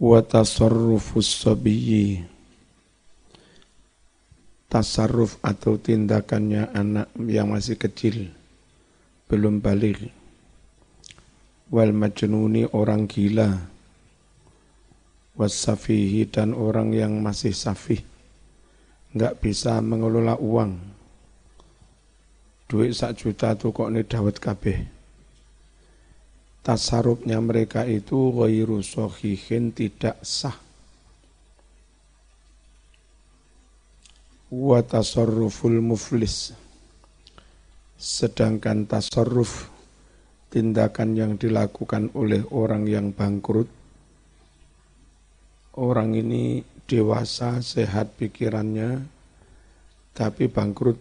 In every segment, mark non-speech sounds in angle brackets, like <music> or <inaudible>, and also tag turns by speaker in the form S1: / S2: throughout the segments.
S1: wa tasarrufus sabiyyi. Tasarruf atau tindakannya anak yang masih kecil belum balik. Wal majnuni orang gila. Wasafihi dan orang yang masih safih. Nggak bisa mengelola uang. Duit sak juta tuh kok ini dawet kabeh tasarufnya mereka itu ghairu sahihin tidak sah. Wa tasarruful muflis. Sedangkan tasarruf tindakan yang dilakukan oleh orang yang bangkrut orang ini dewasa, sehat pikirannya, tapi bangkrut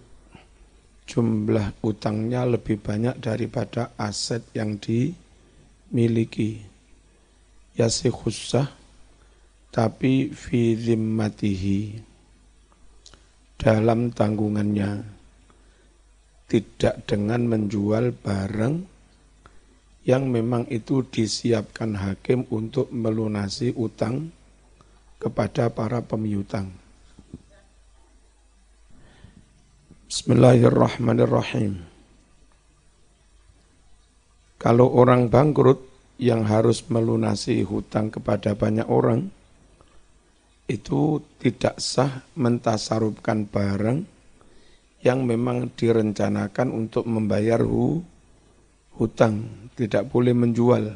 S1: jumlah utangnya lebih banyak daripada aset yang di miliki yasikhusah tapi fi zimmatihi dalam tanggungannya tidak dengan menjual barang yang memang itu disiapkan hakim untuk melunasi utang kepada para pemiutang. Bismillahirrahmanirrahim. Kalau orang bangkrut yang harus melunasi hutang kepada banyak orang, itu tidak sah mentasarufkan barang yang memang direncanakan untuk membayar hu, hutang, tidak boleh menjual.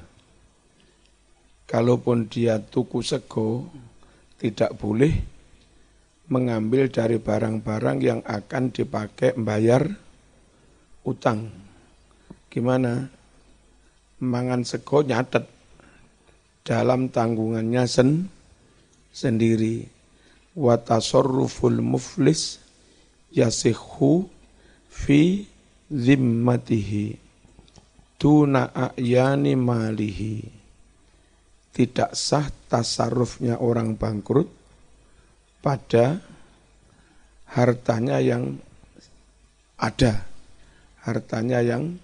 S1: Kalaupun dia tuku sego, tidak boleh mengambil dari barang-barang yang akan dipakai membayar utang. Gimana? Mangan sego nyatet dalam tanggungannya sen, sendiri. Wa tasarruful muflis yasihu fi zimmatihi tuna a'yani malihi. Tidak sah tasarrufnya orang bangkrut pada hartanya yang ada, hartanya yang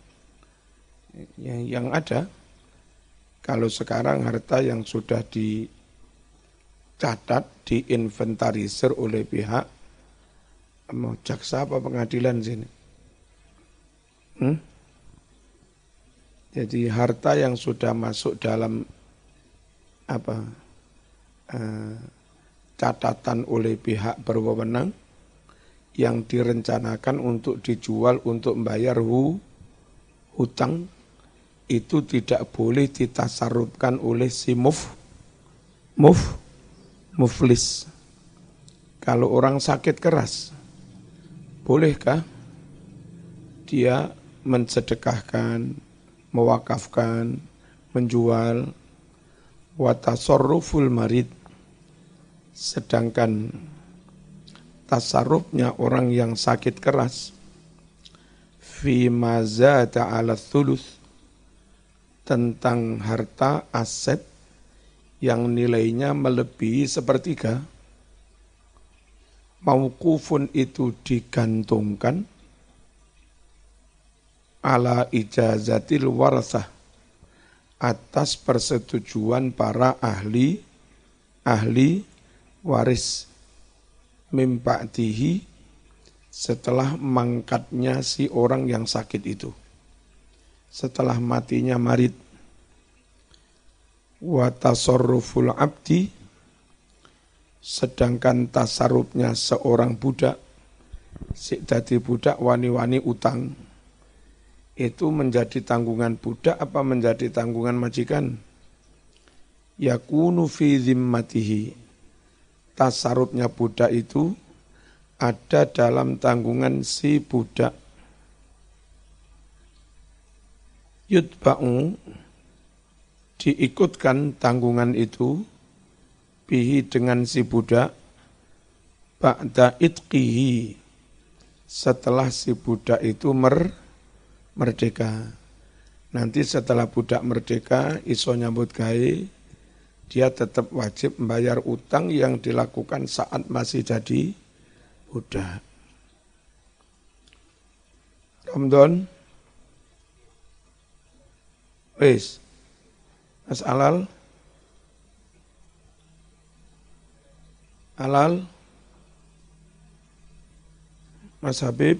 S1: yang, yang ada kalau sekarang harta yang sudah dicatat, diinventarisir oleh pihak mau jaksa apa pengadilan sini? Hmm? Jadi harta yang sudah masuk dalam apa uh, catatan oleh pihak berwenang yang direncanakan untuk dijual untuk membayar hu, hutang itu tidak boleh ditasarufkan oleh si muf, muf, muflis. Kalau orang sakit keras, bolehkah dia mensedekahkan, mewakafkan, menjual, watasorruful marid, sedangkan tasarrufnya orang yang sakit keras, fi maza ta'ala thuluth, tentang harta aset yang nilainya melebihi sepertiga, mauqufun itu digantungkan. Ala ijazatil warasah atas persetujuan para ahli ahli waris. Mimpa'tihi setelah mangkatnya si orang yang sakit itu setelah matinya marid. Wa tasarruful abdi sedangkan tasarrufnya seorang budak si dadi budak wani-wani utang itu menjadi tanggungan budak apa menjadi tanggungan majikan? Yakunu fi zimmatihi. Tasarrufnya budak itu ada dalam tanggungan si budak yutba'u diikutkan tanggungan itu bihi dengan si budak ba'da itqihi setelah si budak itu mer, merdeka. Nanti setelah budak merdeka, iso nyambut gawe, dia tetap wajib membayar utang yang dilakukan saat masih jadi budak. Ramadan Wis. Mas Alal. Alal. Mas Habib.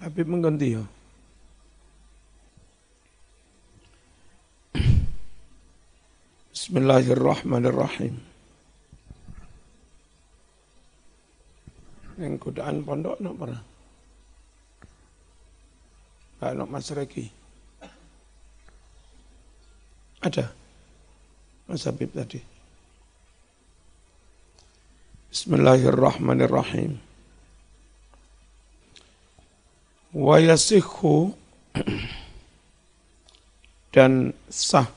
S1: Habib mengganti ya? Bismillahirrahmanirrahim. Yang godaan pondok nak pernah Pak Mas Reki Ada? Mas Habib tadi. Bismillahirrahmanirrahim. Wa yasikhu dan sah.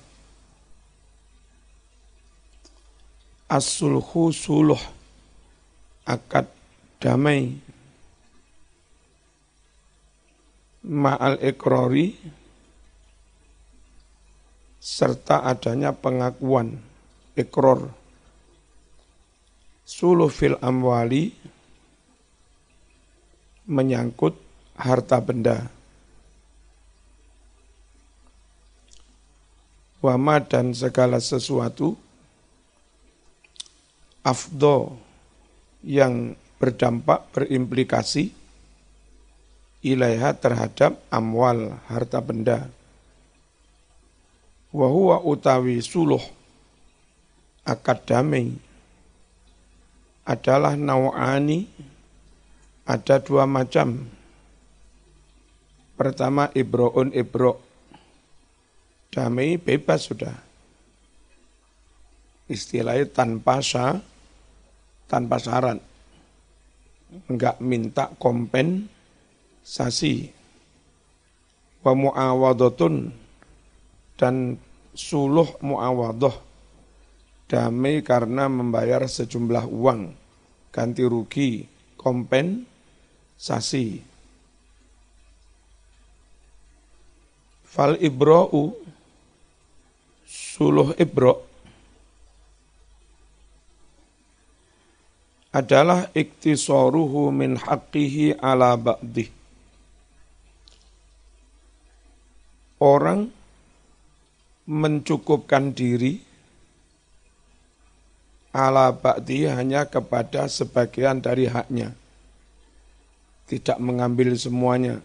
S1: As-sulhu suluh akad damai ma'al ikrori serta adanya pengakuan ikror suluh fil amwali menyangkut harta benda. Wama dan segala sesuatu afdo yang berdampak berimplikasi ilaiha terhadap amwal harta benda. Wahuwa utawi suluh akad damai adalah nawani ada dua macam. Pertama ibroun ibro. Damai bebas sudah. Istilahnya tanpa sah, tanpa syarat. Enggak minta kompensasi. Wa mu'awadatun dan suluh mu'awadah. Damai karena membayar sejumlah uang. Ganti rugi kompensasi fal ibra'u suluh ibro adalah iktisaruhu min haqqihi ala ba'dih orang mencukupkan diri ala ba'di hanya kepada sebagian dari haknya. Tidak mengambil semuanya.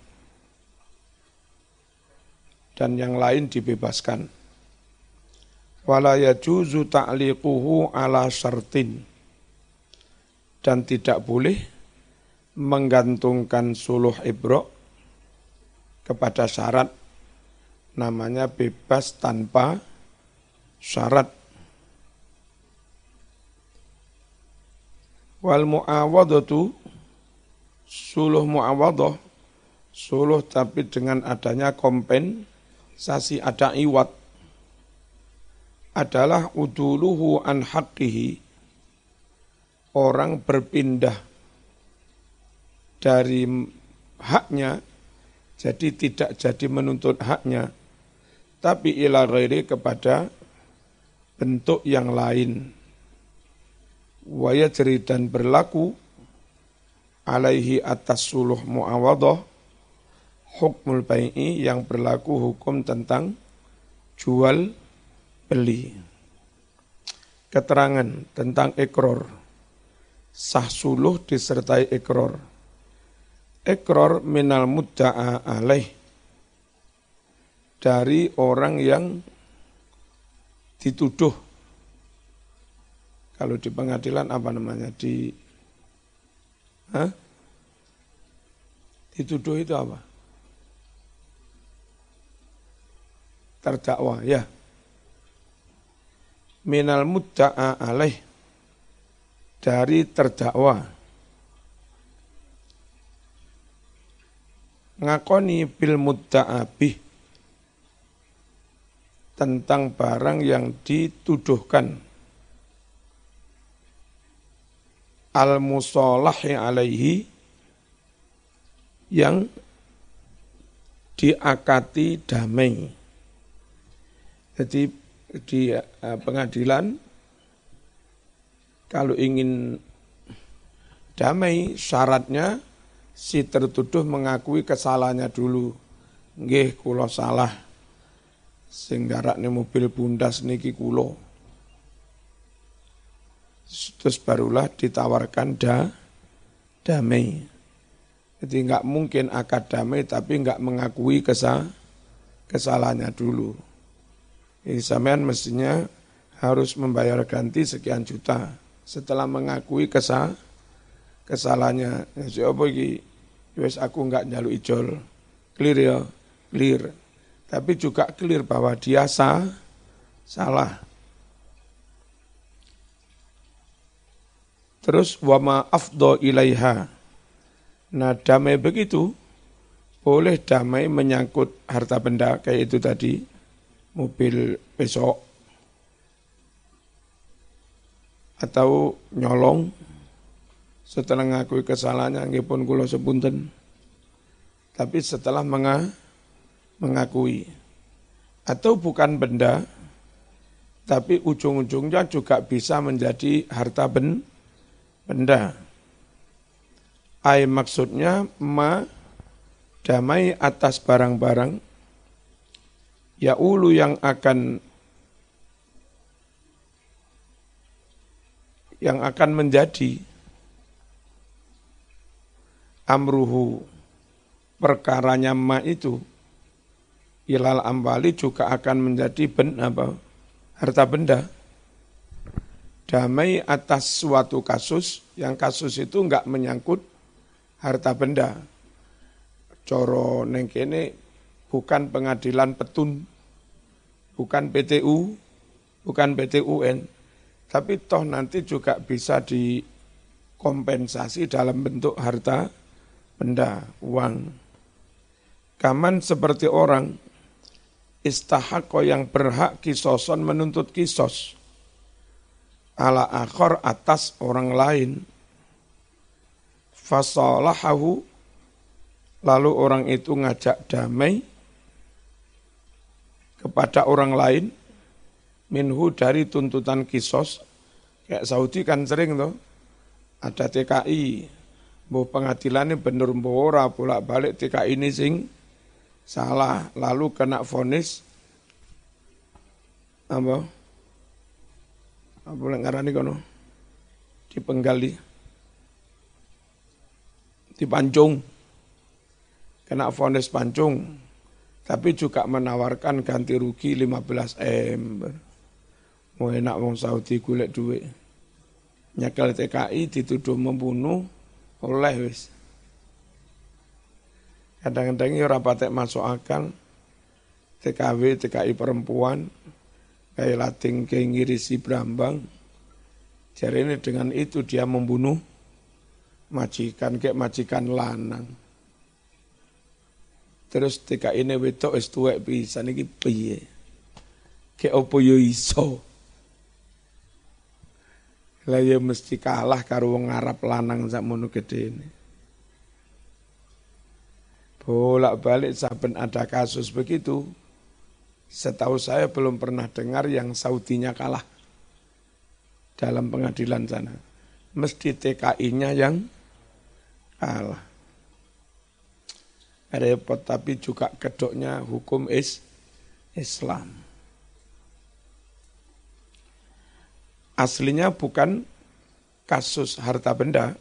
S1: Dan yang lain dibebaskan. Wala yajuzu ta'liquhu ala syartin. Dan tidak boleh menggantungkan suluh ibro kepada syarat namanya bebas tanpa syarat. Wal mu'awadatu suluh mu'awadah suluh tapi dengan adanya kompensasi ada iwat adalah uduluhu an haqqihi orang berpindah dari haknya jadi tidak jadi menuntut haknya tapi ila ghairi kepada bentuk yang lain waya dan berlaku alaihi atas suluh muawadah hukmul bai'i yang berlaku hukum tentang jual beli. Keterangan tentang ekror. Sah suluh disertai ekror. Ekror minal mudda'a alaih. Dari orang yang dituduh kalau di pengadilan apa namanya? Di Hah? Dituduh itu apa? Terdakwa, ya. Minal mudda'a alaih dari terdakwa. Ngakoni bil mudda'abih tentang barang yang dituduhkan al-musolahi alaihi yang diakati damai. Jadi di eh, pengadilan kalau ingin damai syaratnya si tertuduh mengakui kesalahannya dulu. Nggih kula salah. Sing garakne mobil bundas niki kula. Terus barulah ditawarkan da, damai. Jadi nggak mungkin akad damai tapi nggak mengakui kesal, kesalahannya dulu. Jadi sampean mestinya harus membayar ganti sekian juta setelah mengakui kesal, kesalahannya. Ya, siapa iki? Wes aku nggak nyalu ijol. Clear ya, clear. Tapi juga clear bahwa dia sah, salah. Terus wama afdo ilaiha Nah damai begitu, boleh damai menyangkut harta benda kayak itu tadi, mobil besok, atau nyolong, setelah ngakui kesalahannya, pun kulo sepunten. Tapi setelah menga, mengakui, atau bukan benda, tapi ujung-ujungnya juga bisa menjadi harta ben, benda. Ay maksudnya ma damai atas barang-barang ya ulu yang akan yang akan menjadi amruhu perkaranya ma itu ilal ambali juga akan menjadi ben apa harta benda damai atas suatu kasus yang kasus itu enggak menyangkut harta benda. Coro neng kene bukan pengadilan petun, bukan PTU, bukan PTUN, tapi toh nanti juga bisa dikompensasi dalam bentuk harta benda, uang. Kaman seperti orang istahako yang berhak kisoson menuntut kisos. Ala akhor atas orang lain. Fasalahahu lalu orang itu ngajak damai kepada orang lain. Minhu dari tuntutan kisos. Kayak Saudi kan sering tuh ada TKI mau pengadilannya bener ora bolak balik TKI ini sing salah. Lalu kena vonis. Apa? Apa ngarani kono? Dipenggali. Di Pancung, kena vonis Pancung, tapi juga menawarkan ganti rugi 15 M. Mau enak wong Saudi golek duit. Nyekel TKI dituduh membunuh oleh wis. Kadang-kadang ya rapatek masuk akal TKW, TKI perempuan, kayak lating kayak ngirisi Brambang. Jadi ini dengan itu dia membunuh majikan kayak majikan lanang. Terus tika ini wedok wis tuwek bisa niki piye? Kayak opo yo iso? Lah ya mesti kalah karo wong Arab lanang sakmono ini. Bolak-balik saben ada kasus begitu, setahu saya belum pernah dengar yang Saudinya kalah dalam pengadilan sana. Mesti TKI-nya yang Allah. Repot tapi juga kedoknya hukum is Islam. Aslinya bukan kasus harta benda,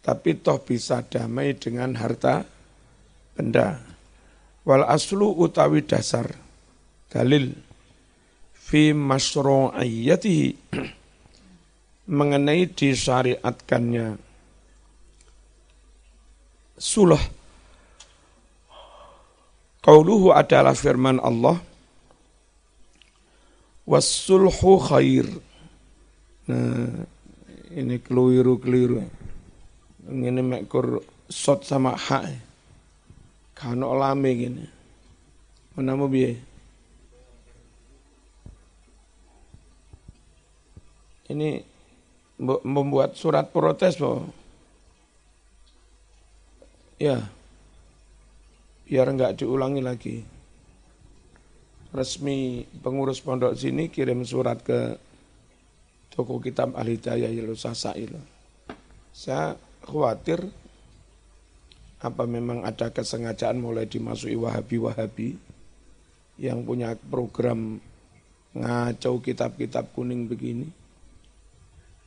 S1: tapi toh bisa damai dengan harta benda. Wal aslu utawi dasar dalil fi masyru'iyatihi <clears throat> mengenai disyariatkannya Sulah. Qauluhu adalah firman Allah. Wassulhu khair. Nah, ini keliru-keliru. Ini mekur sot sama hak. Kano lame gini. Mana mau biaya? Ini membuat surat protes bahwa Ya, biar enggak diulangi lagi. Resmi pengurus pondok sini kirim surat ke toko kitab Al-Hidayah Yelo Sasai. Saya khawatir apa memang ada kesengajaan mulai dimasuki Wahabi-Wahabi yang punya program ngacau kitab-kitab kuning begini.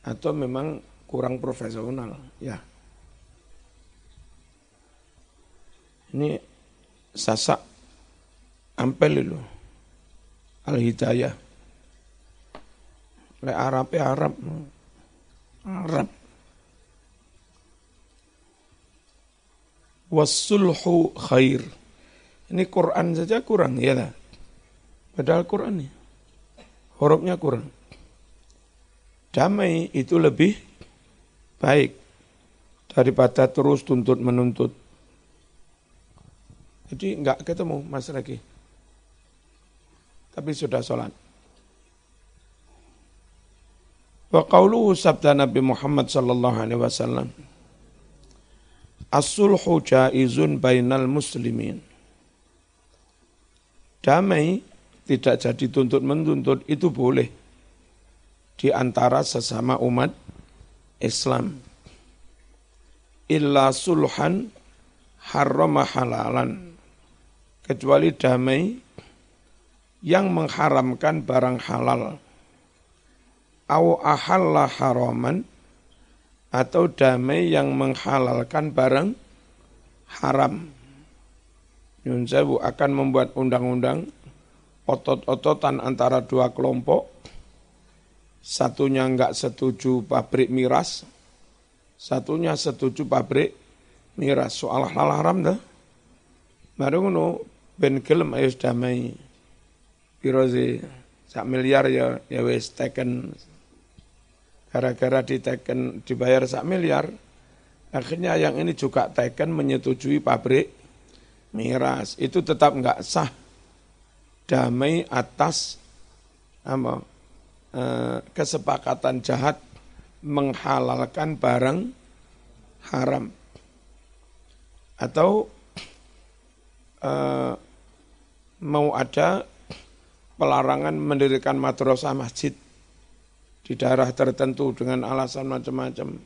S1: atau memang kurang profesional? Ya. Ini sasak ampel itu. Al hidayah le Arab Arab. Arab wasulhu khair ini Quran saja kurang ya padahal Quran ini hurufnya kurang damai itu lebih baik daripada terus tuntut menuntut. Jadi enggak ketemu Mas lagi. Tapi sudah sholat. Wa qawluhu sabda Nabi Muhammad sallallahu alaihi wasallam. As-sulhu jaizun bainal muslimin. Damai tidak jadi tuntut menuntut itu boleh di antara sesama umat Islam. Illa sulhan harrama halalan. Kecuali damai yang mengharamkan barang halal. Au ahalla haraman atau damai yang menghalalkan barang haram. Yun akan membuat undang-undang otot-ototan antara dua kelompok satunya enggak setuju pabrik miras, satunya setuju pabrik miras. Soal hal haram dah. Baru ngono ben gelem ayo damai. Piro sak miliar ya ya wis teken gara-gara diteken dibayar sak miliar akhirnya yang ini juga teken menyetujui pabrik miras. Itu tetap enggak sah. Damai atas apa Eh, kesepakatan jahat menghalalkan barang haram. Atau uh, mau ada pelarangan mendirikan madrasah masjid di daerah tertentu dengan alasan macam-macam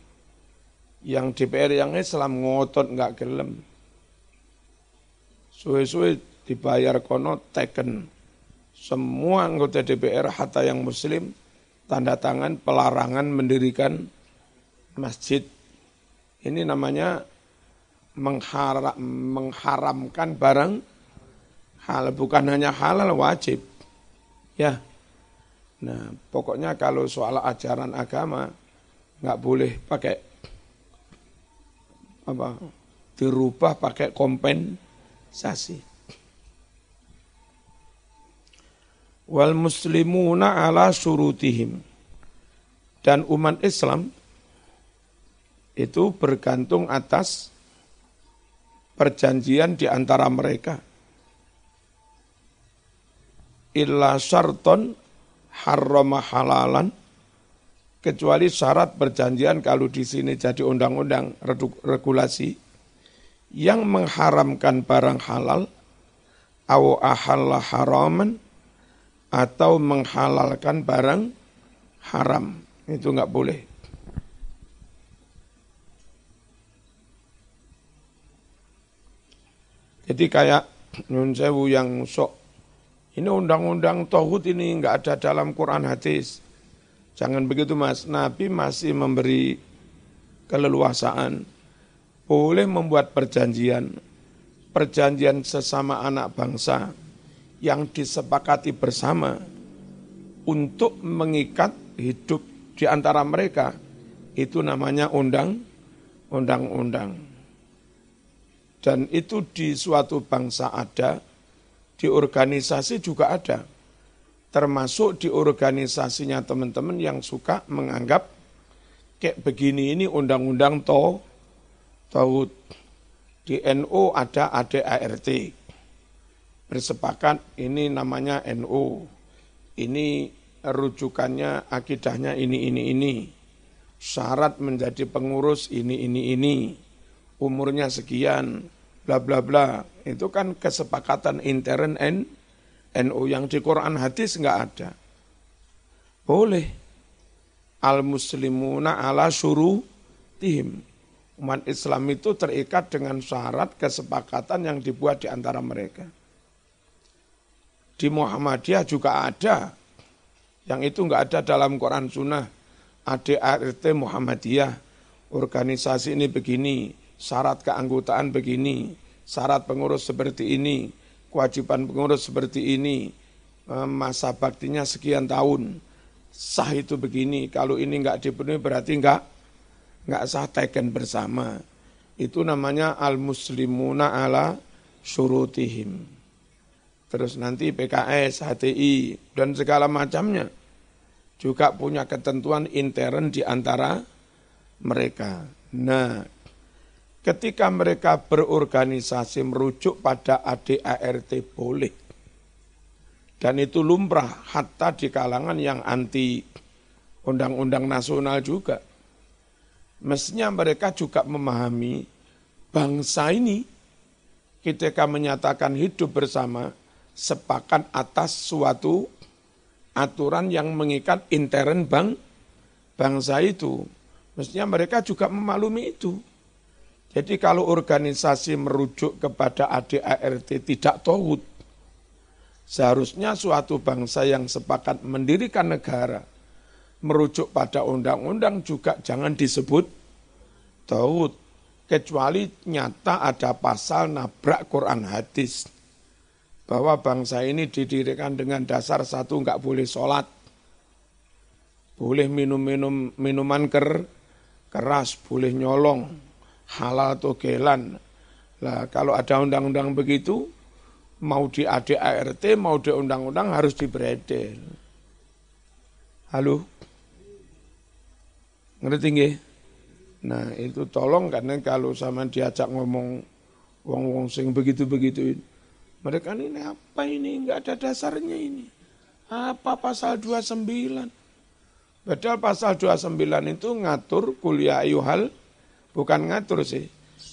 S1: yang DPR yang Islam ngotot nggak gelem suwe-suwe dibayar kono teken semua anggota DPR hatta yang muslim tanda tangan pelarangan mendirikan masjid. Ini namanya mengharam, mengharamkan barang halal bukan hanya halal wajib. Ya. Nah, pokoknya kalau soal ajaran agama nggak boleh pakai apa dirubah pakai kompensasi. wal muslimuna ala surutihim. Dan umat Islam itu bergantung atas perjanjian di antara mereka. Illa syarton harrama halalan, kecuali syarat perjanjian kalau di sini jadi undang-undang regulasi yang mengharamkan barang halal, aw ahalla haraman, atau menghalalkan barang haram. Itu enggak boleh. Jadi kayak Nyun Sewu yang sok, ini undang-undang Tauhid ini enggak ada dalam Quran hadis. Jangan begitu mas, Nabi masih memberi keleluasaan. Boleh membuat perjanjian, perjanjian sesama anak bangsa, yang disepakati bersama untuk mengikat hidup di antara mereka itu namanya undang undang-undang. Dan itu di suatu bangsa ada, di organisasi juga ada. Termasuk di organisasinya teman-teman yang suka menganggap kayak begini ini undang-undang to, taut. Di NU ada ADART, bersepakat ini namanya NU. Ini rujukannya akidahnya ini ini ini. Syarat menjadi pengurus ini ini ini. Umurnya sekian bla bla bla. Itu kan kesepakatan intern N, NU yang di Quran hadis enggak ada. Boleh. Al muslimuna ala suruh tihim. Umat Islam itu terikat dengan syarat kesepakatan yang dibuat di antara mereka. Di Muhammadiyah juga ada. Yang itu enggak ada dalam Quran Sunnah. ADART Muhammadiyah, organisasi ini begini, syarat keanggotaan begini, syarat pengurus seperti ini, kewajiban pengurus seperti ini, eh, masa baktinya sekian tahun, sah itu begini, kalau ini enggak dipenuhi berarti enggak, enggak sah teken bersama. Itu namanya al-muslimuna ala syurutihim. Terus nanti PKS, HTI, dan segala macamnya juga punya ketentuan intern di antara mereka. Nah, ketika mereka berorganisasi merujuk pada ADART boleh. Dan itu lumrah hatta di kalangan yang anti undang-undang nasional juga. Mestinya mereka juga memahami bangsa ini ketika menyatakan hidup bersama sepakat atas suatu aturan yang mengikat intern bank bangsa itu. Mestinya mereka juga memaklumi itu. Jadi kalau organisasi merujuk kepada ADART tidak tohut, seharusnya suatu bangsa yang sepakat mendirikan negara, merujuk pada undang-undang juga jangan disebut tohut. Kecuali nyata ada pasal nabrak Quran hadis bahwa bangsa ini didirikan dengan dasar satu nggak boleh sholat, boleh minum-minum minuman ker, keras, boleh nyolong, halal atau gelan. Lah kalau ada undang-undang begitu, mau di ADART, mau di undang-undang harus diberedel. Halo? Ngerti nggih? Nah itu tolong karena kalau sama diajak ngomong wong-wong sing begitu-begitu mereka ini apa ini? Enggak ada dasarnya ini. Apa pasal 29? Padahal pasal 29 itu ngatur kuliah ayuhal, bukan ngatur sih.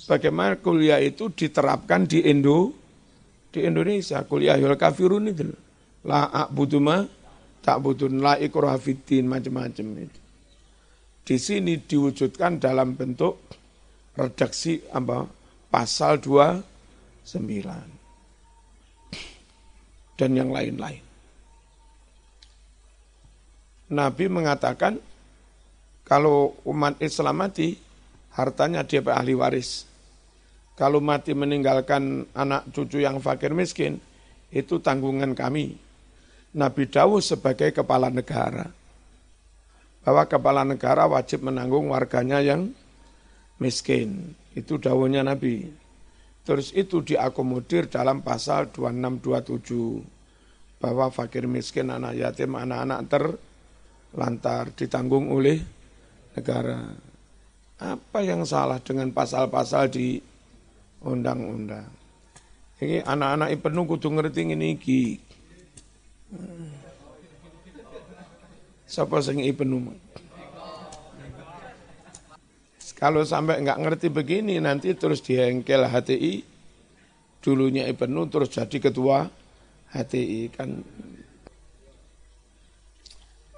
S1: Bagaimana kuliah itu diterapkan di Indo, di Indonesia. Kuliah ayuhal kafirun itu. La a'buduma, tak budun, la ikrohafiddin, macam-macam itu. Di sini diwujudkan dalam bentuk redaksi apa pasal 29 dan yang lain-lain. Nabi mengatakan kalau umat Islam mati, hartanya dia ahli waris. Kalau mati meninggalkan anak cucu yang fakir miskin, itu tanggungan kami. Nabi Dawud sebagai kepala negara. Bahwa kepala negara wajib menanggung warganya yang miskin. Itu dawuhnya Nabi. Terus itu diakomodir dalam pasal 2627 bahwa fakir miskin, anak yatim, anak-anak terlantar ditanggung oleh negara. Apa yang salah dengan pasal-pasal di undang-undang? Ini anak-anak penuh kudu ngerti ini iki. Siapa sing penuh? Kalau sampai nggak ngerti begini nanti terus diengkel HTI, dulunya Ibnu terus jadi ketua HTI kan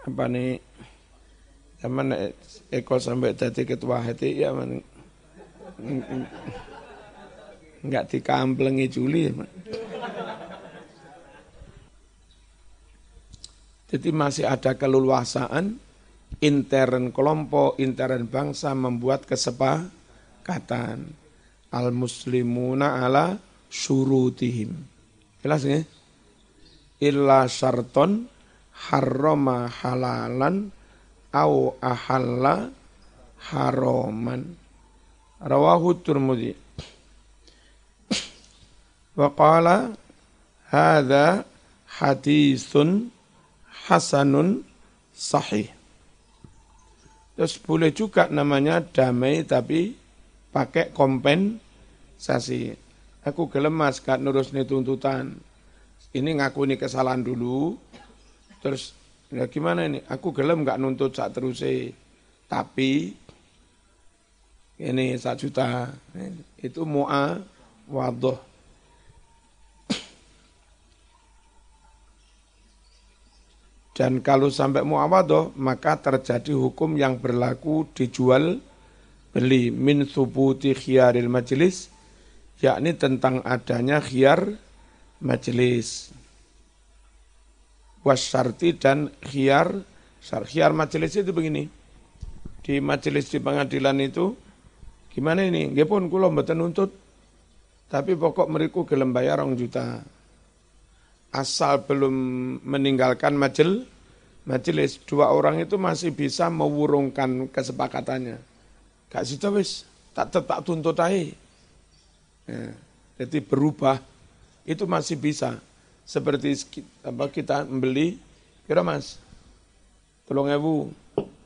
S1: apa nih zaman Eko sampai jadi ketua HTI ya man, nggak dikamplengi Juli ya, man. Jadi masih ada keleluasaan intern kelompok, intern bangsa membuat kesepakatan. Al-muslimuna ala syurutihim. Jelas ya? Illa syarton harrama halalan au ahalla haroman. Rawahu Turmudi. Wa qala hadha hadithun hasanun sahih. Terus boleh juga namanya damai tapi pakai kompensasi. Aku gelem mas gak nurus tuntutan. Ini ngaku ini kesalahan dulu. Terus ya gimana ini? Aku gelem gak nuntut saat terus Tapi ini satu juta. Itu mu'a wadoh Dan kalau sampai muawadoh, maka terjadi hukum yang berlaku dijual beli min subuti khiyaril majelis, yakni tentang adanya khiyar majelis. Wasyarti dan khiyar, khiyar majelis itu begini, di majelis di pengadilan itu gimana ini? Nggih pun kula mboten nuntut. Tapi pokok meriku gelem bayar rong juta. Asal belum meninggalkan majel, majelis, dua orang itu masih bisa mewurungkan kesepakatannya. Gak situ wis, tak tetap tuntut aja. Ya, jadi berubah itu masih bisa. Seperti apa kita membeli, kira mas, tolong ewu,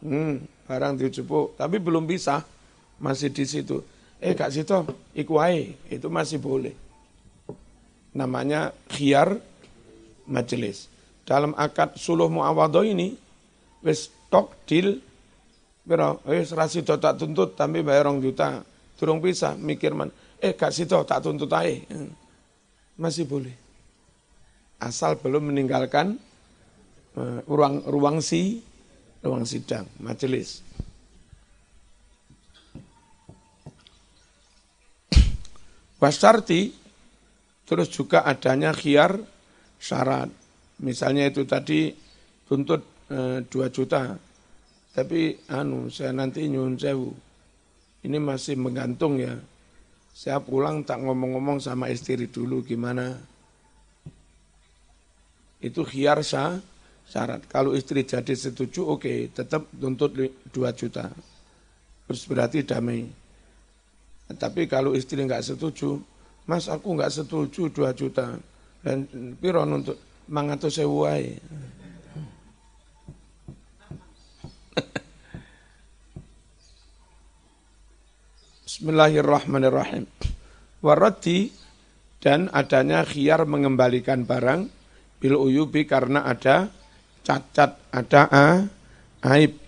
S1: hmm, barang dijupuk, tapi belum bisa, masih di situ. Eh Kak Sito, ikuai, itu masih boleh. Namanya khiar majelis. Dalam akad suluh muawadho ini, wis tok deal, Biro, wis rasito tak tuntut, tapi bayar rong juta. Turung bisa, mikir man, eh Kak Sito tak tuntut aja. Hmm. Masih boleh. Asal belum meninggalkan uh, ruang ruang si ruang sidang, majelis. Wasarti terus juga adanya khiar syarat. Misalnya itu tadi tuntut e, 2 juta, tapi anu saya nanti nyun sewu. Ini masih menggantung ya. Saya pulang tak ngomong-ngomong sama istri dulu gimana. Itu khiar sah, syarat. Kalau istri jadi setuju, oke, okay, tetap tuntut 2 juta. Terus berarti damai. Tapi kalau istri nggak setuju, mas aku nggak setuju 2 juta. Dan piron untuk mangatus sewuai. <laughs> Bismillahirrahmanirrahim. Warati dan adanya khiar mengembalikan barang bil uyubi karena ada cacat, ada a, aib,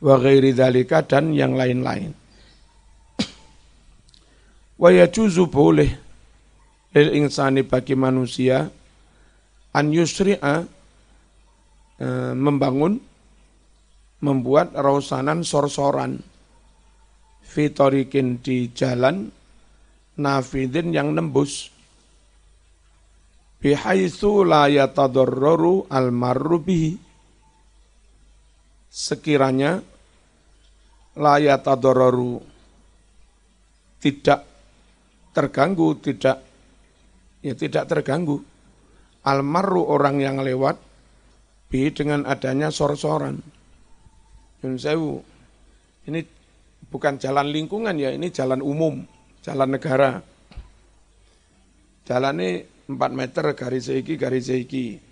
S1: wa ghairi dan yang lain-lain. <clears throat> Wa yajuzu boleh lil insani bagi manusia an yusri'a e, membangun membuat rausanan sor-soran fitorikin di jalan nafidin yang nembus bihaitsu la yatadarraru al bihi sekiranya la yatadarraru tidak terganggu, tidak ya tidak terganggu. Almaru orang yang lewat bi dengan adanya sor-soran. Sewu. Ini bukan jalan lingkungan ya, ini jalan umum, jalan negara. Jalan ini 4 meter garis seiki garis seiki.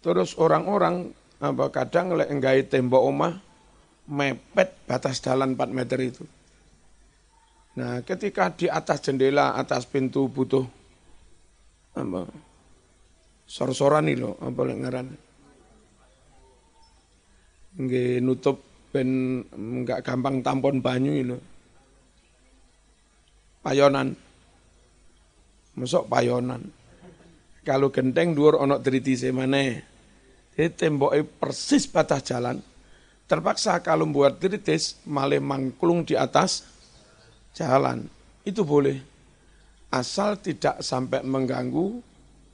S1: Terus orang-orang apa kadang lek enggai tembok omah mepet batas jalan 4 meter itu. Nah, ketika di atas jendela, atas pintu butuh apa? Sor-soran loh, apa lek ngaran? Nggih nutup ben enggak gampang tampon banyu itu. Payonan. Masuk payonan. Kalau genteng dhuwur ana dritise maneh. Jadi temboknya persis batas jalan. Terpaksa kalau buat tritis malah mangklung di atas jalan. Itu boleh. Asal tidak sampai mengganggu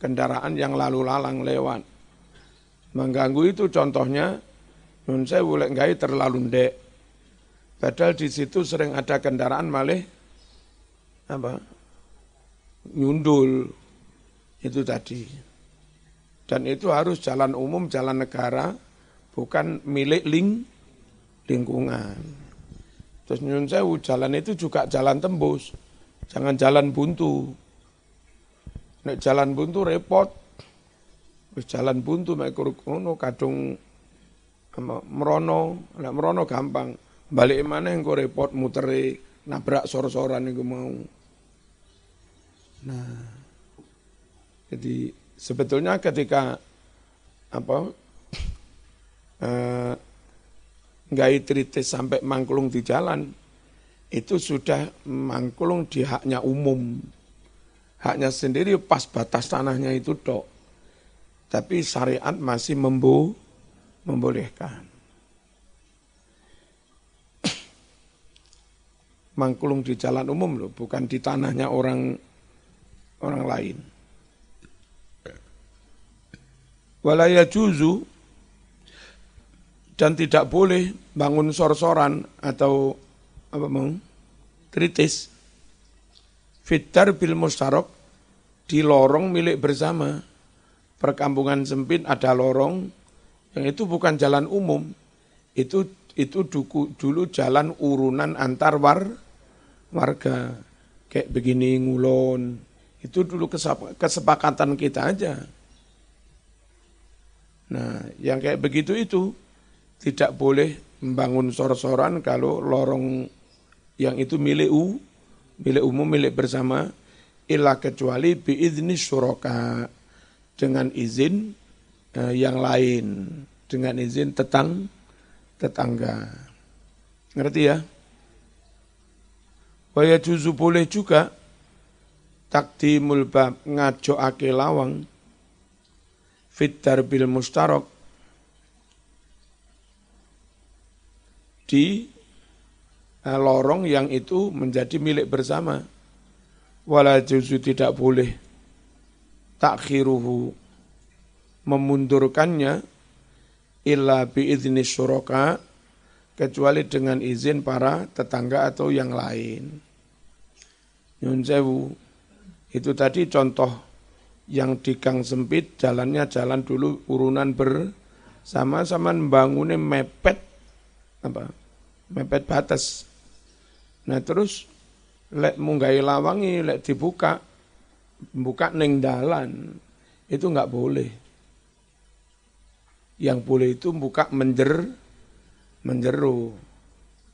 S1: kendaraan yang lalu lalang lewat. Mengganggu itu contohnya, nun saya boleh nggak terlalu ndek. Padahal di situ sering ada kendaraan malah apa nyundul itu tadi. Dan itu harus jalan umum, jalan negara, bukan milik ling, lingkungan. Terus nyun sewu jalan itu juga jalan tembus. Jangan jalan buntu. Nek jalan buntu repot. Wis jalan buntu mek ngono kadung merono, nek merono gampang. Balik mana yang repot muteri nabrak sor-soran iku mau. Nah, jadi sebetulnya ketika apa <laughs> eh, nggak tritis sampai mangklung di jalan, itu sudah mangklung di haknya umum. Haknya sendiri pas batas tanahnya itu dok. Tapi syariat masih membo, membolehkan. <coughs> Mangkulung di jalan umum loh, bukan di tanahnya orang orang lain. Walaya juzu dan tidak boleh bangun sor-soran atau apa mau kritis. Fitar bil mustarok di lorong milik bersama. Perkampungan sempit ada lorong yang itu bukan jalan umum. Itu itu duku, dulu jalan urunan antar war, warga. Kayak begini ngulon itu dulu kesepakatan kita aja Nah, yang kayak begitu itu tidak boleh membangun sor-soran kalau lorong yang itu milik u, milik umum, milik bersama, ilah kecuali biizni syuraka dengan izin eh, yang lain, dengan izin tetang tetangga. Ngerti ya? Waya juzu boleh juga takdimul bab ngajo ake lawang fit darbil mustarok di eh, lorong yang itu menjadi milik bersama. Wala juzu tidak boleh takhiruhu memundurkannya illa biizni syuraka kecuali dengan izin para tetangga atau yang lain. Nyun sewu. Itu tadi contoh yang di gang sempit jalannya jalan dulu urunan bersama sama membangunnya mepet apa mepet batas. Nah terus lek munggai lawangi lek dibuka buka neng dalan itu nggak boleh. Yang boleh itu buka menjer menjeru.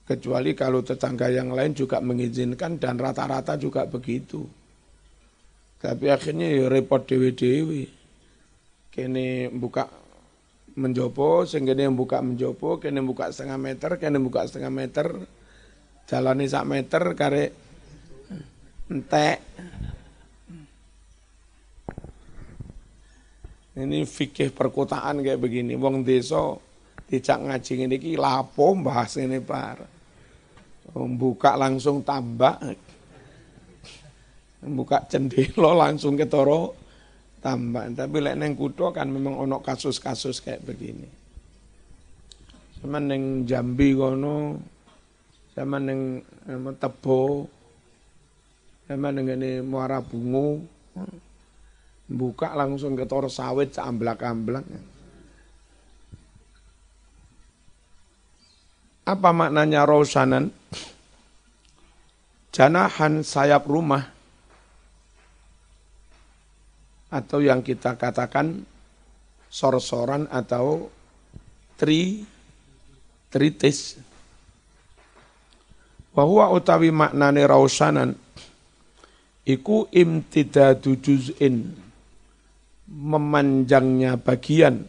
S1: Kecuali kalau tetangga yang lain juga mengizinkan dan rata-rata juga begitu tapi akhirnya ya repot dewi-dewi. Kene buka menjopo, sehingga yang buka menjopo, kene buka setengah meter, kene buka setengah meter, jalani sak meter, kare entek. Ini fikih perkotaan kayak begini. Wong desa dicak ngaji ini ki lapo bahas ini par. Buka langsung tambah buka cendelo <laughs> langsung ke toro tambah. Tapi lek neng kuto kan memang ono kasus-kasus kayak begini. Sama neng Jambi kono, sama neng Tebo, sama neng ini Muara Bungu, buka langsung ke toro sawit seamblak-amblak. Apa maknanya rosanan? Janahan sayap rumah atau yang kita katakan sor-soran atau tri tritis. Bahwa utawi maknane rausanan. Iku imtidadu juz'in. Memanjangnya bagian.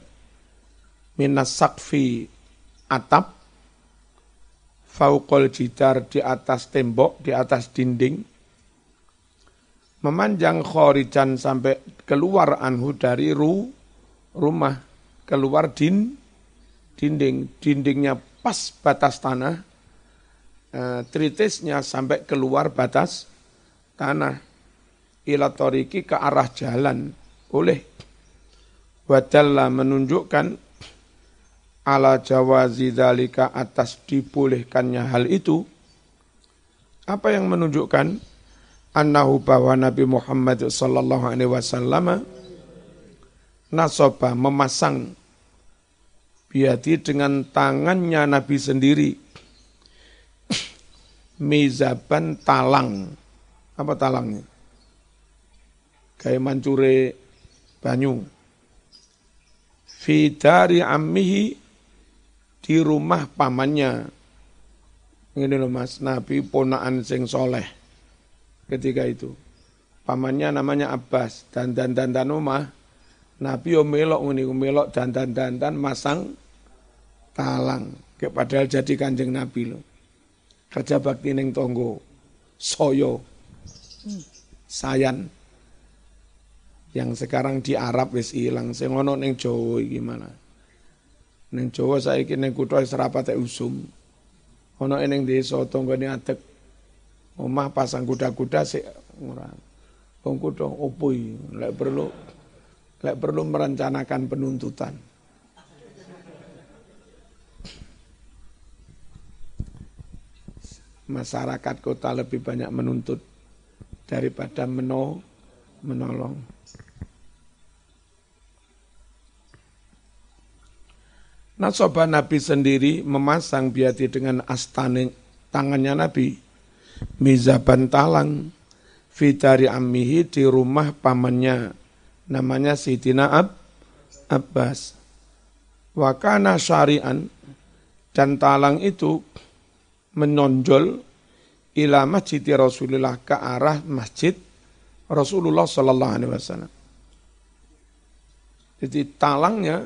S1: Minas sakfi atap. Fauqol jidar di atas tembok di atas dinding memanjang khorijan sampai keluar anhu dari ru, rumah, keluar din, dinding, dindingnya pas batas tanah, e, tritisnya sampai keluar batas tanah, ilatoriki ke arah jalan, oleh wadalla menunjukkan ala jawazi dalika atas dibolehkannya hal itu, apa yang menunjukkan? Annahu bahwa Nabi Muhammad sallallahu alaihi wasallam nasoba memasang biati dengan tangannya Nabi sendiri. Mizaban talang. Apa talangnya? Kayak mancure banyu. Fidari ammihi di rumah pamannya. Ini loh mas. Nabi ponaan sing soleh ketika itu. Pamannya namanya Abbas, dan dan dan dan rumah. Nabi yo melok ngene melok dan dan dan dan masang talang. Padahal jadi kanjeng Nabi lo. Kerja bakti neng tonggo, soyo, sayan. Yang sekarang di Arab wis ilang, sing ono ning Jawa gimana? Ning Jawa saiki ning kutha wis usum. Ono ning desa tanggane adek Omah pasang kuda-kuda sik murah. Wong kudu opo lek perlu lek perlu merencanakan penuntutan. Masyarakat kota lebih banyak menuntut daripada meno menolong. Nah, Nabi sendiri memasang biati dengan astaning tangannya Nabi Mizaban talang fitari ammihi di rumah pamannya. Namanya Sidina Ab, Abbas. Wakana syari'an dan talang itu menonjol ila masjid Rasulullah ke arah masjid Rasulullah Sallallahu Alaihi Wasallam. Jadi talangnya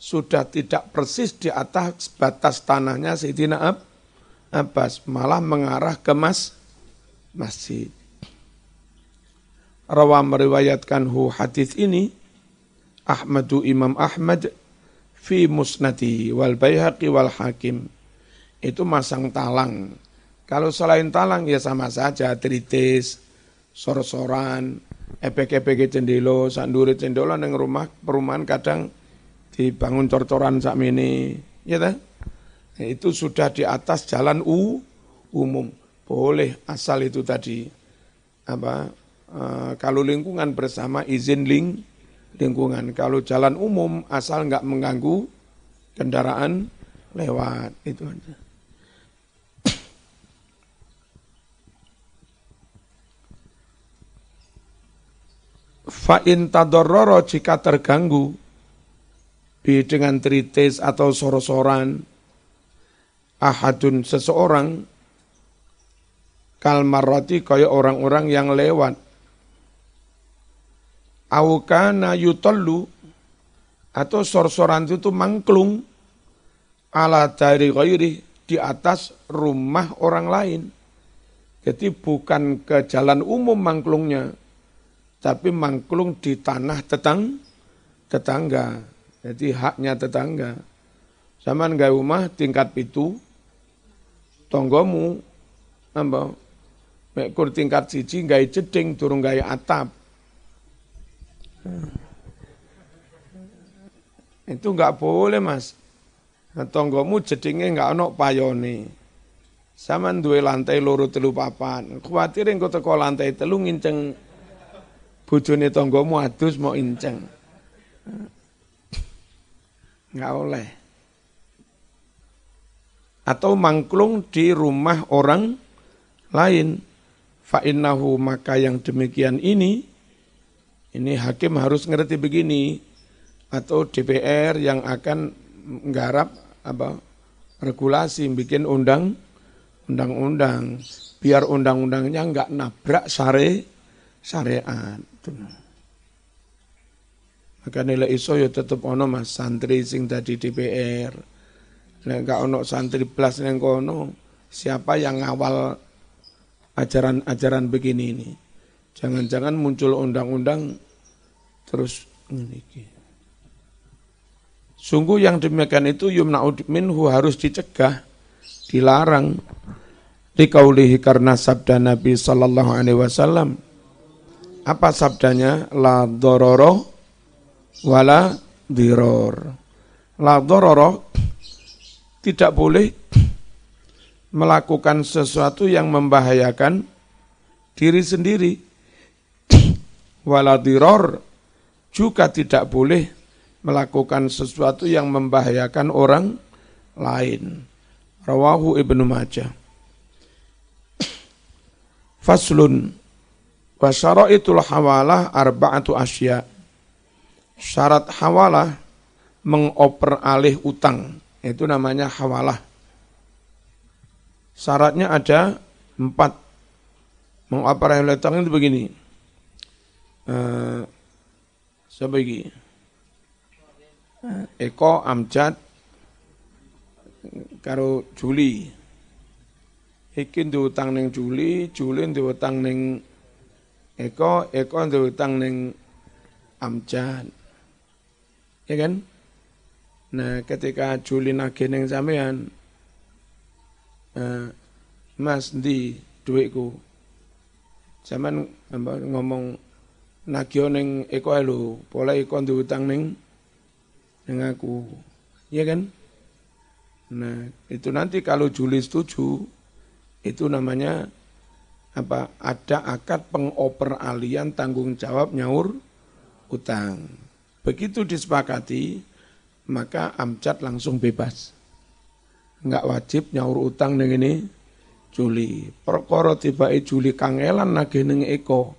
S1: sudah tidak persis di atas batas tanahnya Sayyidina Ab, Abbas, malah mengarah ke mas, masjid. Rawa meriwayatkan hu hadis ini Ahmadu Imam Ahmad fi musnadi wal bayhaqi wal hakim. Itu masang talang. Kalau selain talang ya sama saja tritis, sor-soran, epek-epek cendelo, sanduri cendolo yang rumah perumahan kadang dibangun cor-coran ini, ya kan? Itu sudah di atas jalan u, umum. Boleh asal itu tadi apa uh, kalau lingkungan bersama izin ling lingkungan. Kalau jalan umum asal nggak mengganggu kendaraan lewat itu aja. Fa'in tadororo jika terganggu bi dengan tritis atau sorosoran ahadun seseorang kalmaroti kaya orang-orang yang lewat awkana yutallu atau sorsoran itu mangklung ala dari ghairi di atas rumah orang lain. Jadi bukan ke jalan umum mangklungnya, tapi mangklung di tanah tetang, tetangga. Jadi haknya tetangga. Zaman gak rumah tingkat itu, tonggomu, apa, mekur tingkat siji gaya jeding, turun gaya atap. Itu enggak boleh mas. Nah, tonggomu jedingnya enggak ono payone. Sama duwe lantai loro telu papan. Kuatir engko teko lantai telu nginceng bojone tonggomu adus mau inceng nggak oleh. Atau mangklung di rumah orang lain. Fa'innahu maka yang demikian ini, ini hakim harus ngerti begini, atau DPR yang akan menggarap apa regulasi, bikin undang undang-undang, biar undang-undangnya nggak nabrak syari, syariat. Maka nilai iso ya tetep ono mas santri sing tadi DPR. Nek gak ono santri plus neng kono, siapa yang ngawal ajaran-ajaran begini ini? Jangan-jangan muncul undang-undang terus ini. Sungguh yang demikian itu yumna'ud minhu harus dicegah, dilarang. Dikaulihi karena sabda Nabi Sallallahu Alaihi Wasallam. Apa sabdanya? La dororo wala diror. La dororo tidak boleh melakukan sesuatu yang membahayakan diri sendiri. Wala diror juga tidak boleh melakukan sesuatu yang membahayakan orang lain. Rawahu Ibnu Majah. Faslun wa syaraitul hawalah arba'atu asya' syarat hawalah mengoper alih utang. Itu namanya hawalah. Syaratnya ada empat. Mengoper alih utang itu begini. Uh, sebagi. Uh, Eko Amjad karo Juli. Iki utang ning Juli, Juli utang ning Eko, Eko utang ning Amjad. Ya kan? Nah, ketika Juli nagih ning sampean uh, Mas di duitku. Zaman ngomong nagih ning eko lho, pola eko utang ning ning aku. Ya kan? Nah, itu nanti kalau Juli setuju, Itu namanya apa? Ada akad pengoperalian tanggung jawab nyaur utang. Begitu disepakati, maka amcat langsung bebas. Enggak wajib nyaur utang dengan ini Juli. Perkara tiba Juli kangelan nagih ning Eko.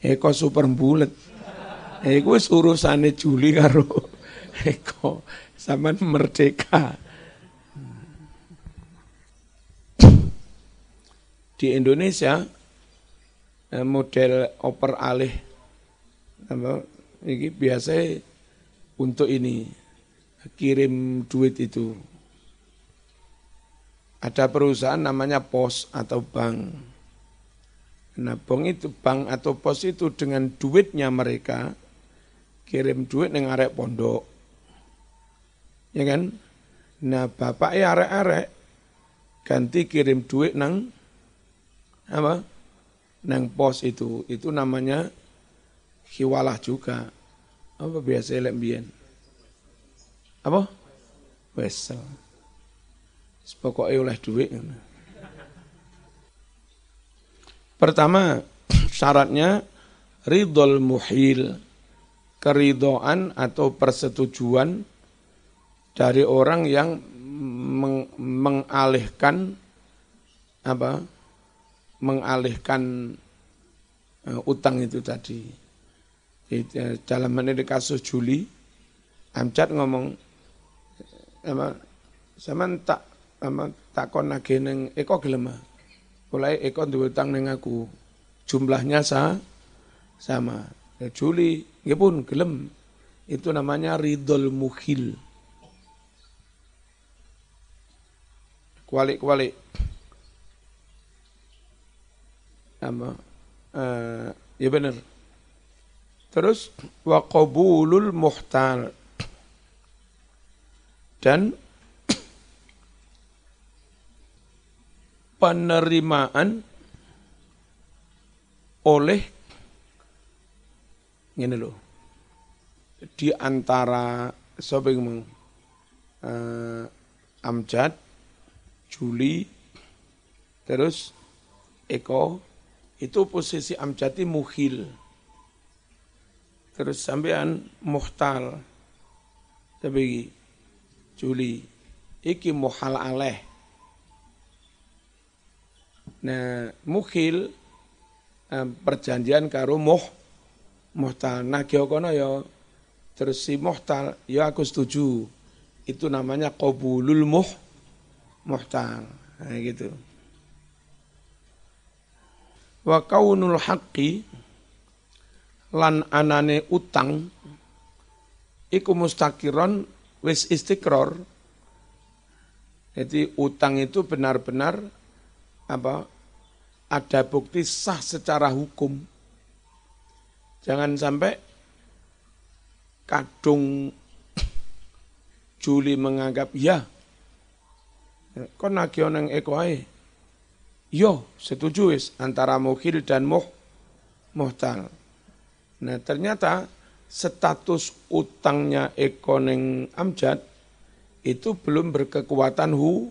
S1: Eko super bulet. Eko wis urusane Juli karo <laughs> Eko. Sama merdeka. Di Indonesia eh, model oper alih apa ini biasa untuk ini kirim duit itu ada perusahaan namanya pos atau bank. Nah, bank itu bank atau pos itu dengan duitnya mereka kirim duit neng arek pondok. Ya kan? Nah, bapak ya arek-arek ganti kirim duit nang apa? Nang pos itu. Itu namanya hiwalah juga. Apa biasa lek Apa? Wesel. Pokoknya oleh duit. Pertama, <clears throat> syaratnya ridol muhil, keridoan atau persetujuan dari orang yang meng mengalihkan apa? mengalihkan uh, utang itu tadi. Jadi, dalam menit kasus Juli, Amcat ngomong, sama tak ama takon nagih ning Eko gelem. Mulai Eko duwe utang ning aku. Jumlahnya sa sama. Ya, Juli nggih pun gelem. Itu namanya ridol mukhil. Kualik-kualik. Apa? Uh, ya benar. Terus wa qabulul muhtal. Dan penerimaan oleh ini loh di antara sobeng uh, Amjad, Juli, terus Eko itu posisi Amjad muhil. Terus sampean muhtal. Tapi Juli iki muhal aleh Nah, mukhil eh, perjanjian karo muh muhtal. Nah, kono ya terus si muhtal ya aku setuju. Itu namanya qabulul muh muhtal. Nah, gitu. Wa kaunul haqqi lan anane utang iku mustakiron wis istiqror. Jadi utang itu benar-benar apa ada bukti sah secara hukum. Jangan sampai kadung Juli menganggap ya, kok nagih nang eko. Yo, setuju wis antara mukhil dan muh muhtal. Nah, ternyata status utangnya Eko neng Amjad itu belum berkekuatan hu,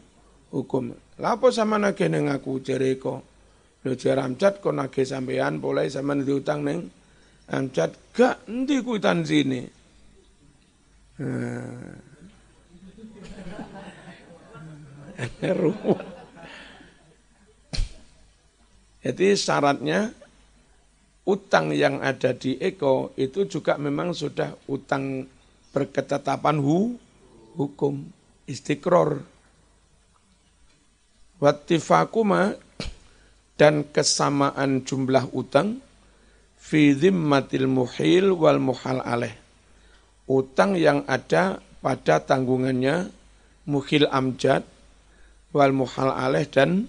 S1: hukum. Lapo sama nagih neng aku jere Eko? Lho jar amcat kok nagih sampean boleh sama diutang neng amcat gak endi kuwi tanzine. <laughs> Hmm. Jadi syaratnya utang yang ada di Eko itu juga memang sudah utang berketetapan hu, hukum istiqror. Wattifakuma dan kesamaan jumlah utang fi dhimmatil muhil wal muhal aleh. Utang yang ada pada tanggungannya muhil amjad wal muhal aleh dan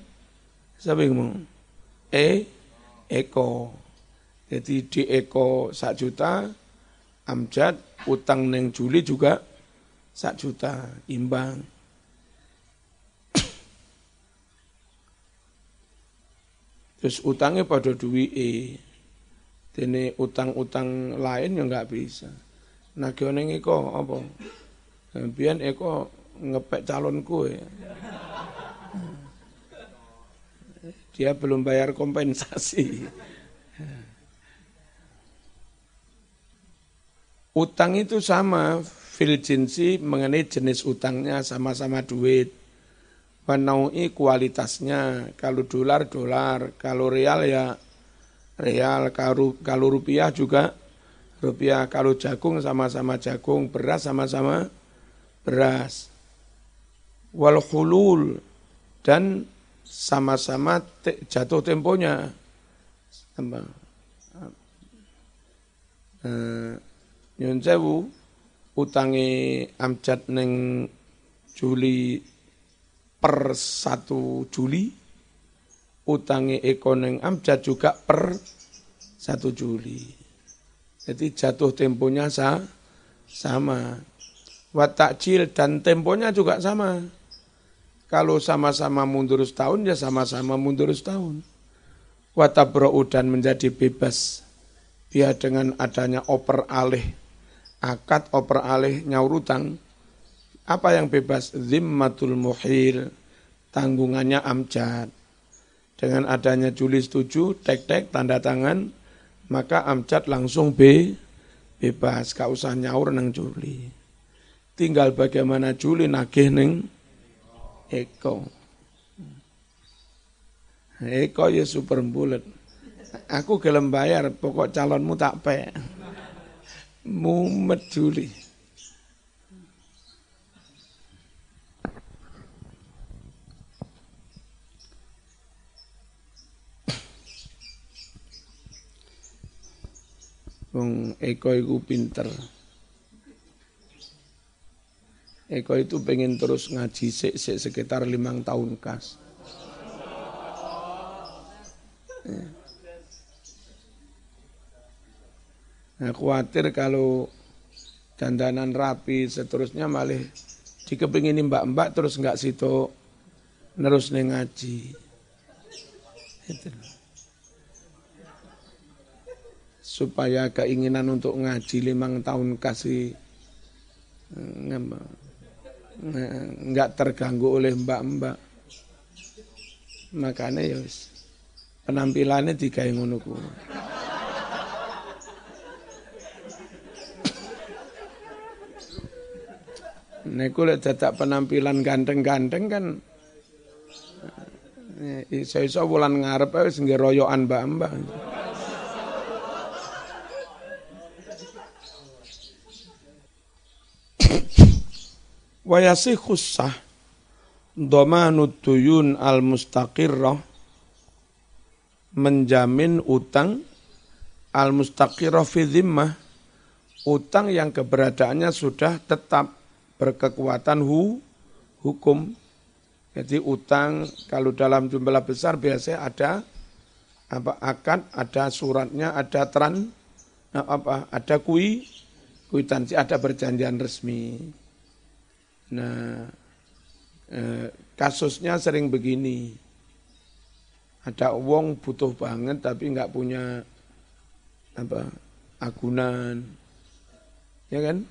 S1: yang E, eko. Jadi di eko sak juta, amjad, utang neng Juli juga sak juta, imbang. <coughs> Terus utangnya pada duwi e. Dene utang-utang lain yang nggak bisa. Nah ning eko apa? Biyen eko ngepek calon kue. Dia belum bayar kompensasi. Utang itu sama, fil jinsi mengenai jenis utangnya sama-sama duit. Wanaui kualitasnya, kalau dolar, dolar, kalau real ya real, kalau, rupiah juga rupiah, kalau jagung sama-sama jagung, beras sama-sama beras. Wal hulul dan sama-sama te, jatuh temponya. Sama. Uh, nyun sewu utangi Amjad neng Juli per satu Juli utangi Eko neng Amjad juga per satu Juli. Jadi jatuh temponya sa, sama. Watakjil dan temponya juga sama. Kalau sama-sama mundur setahun ya sama-sama mundur setahun. Watabro'u dan menjadi bebas. Dia dengan adanya oper alih akad oper alih nyaur utang, apa yang bebas? Zimmatul muhil, tanggungannya amjad. Dengan adanya Juli setuju, tek-tek, tanda tangan, maka amjad langsung B, bebas, gak usah nyaur nang Juli. Tinggal bagaimana Juli nagih neng Eko. Eko ya super bulat. Aku gelem bayar, pokok calonmu tak pe mumet Juli. Wong Eko itu pinter. Eko itu pengen terus ngaji se -se sekitar limang tahun kas. Ya. Nah, khawatir kalau dandanan rapi seterusnya malah dikepingin mbak-mbak terus nggak situ terus nih ngaji. Supaya keinginan untuk ngaji limang tahun kasih nggak terganggu oleh mbak-mbak. Makanya ya penampilannya tiga yang ngono Niku lek dadak penampilan ganteng-ganteng kan eh, iso-iso wulan ngarep wis nggih royokan mbak-mbak. Wa yasikhu sah dhamanud tuyun al mustaqirrah menjamin utang al mustaqirrah fi dhimmah utang yang keberadaannya sudah tetap berkekuatan hu, hukum. Jadi utang kalau dalam jumlah besar biasanya ada apa akad, ada suratnya, ada tran, apa ada kui, kuitansi, ada perjanjian resmi. Nah, eh, kasusnya sering begini. Ada uang butuh banget tapi nggak punya apa agunan, ya kan?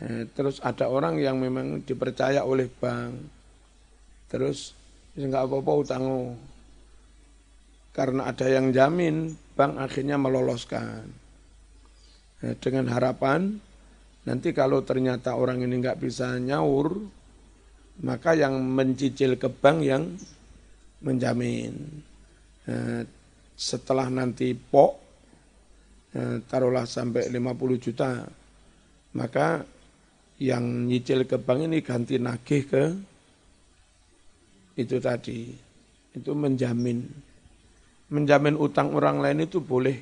S1: Eh, terus ada orang yang memang dipercaya oleh bank. Terus nggak apa-apa utang Karena ada yang jamin, bank akhirnya meloloskan. Eh, dengan harapan nanti kalau ternyata orang ini nggak bisa nyaur, maka yang mencicil ke bank yang menjamin. Eh, setelah nanti pok, taruhlah sampai 50 juta, maka yang nyicil ke bank ini ganti nagih ke itu tadi. Itu menjamin. Menjamin utang orang lain itu boleh.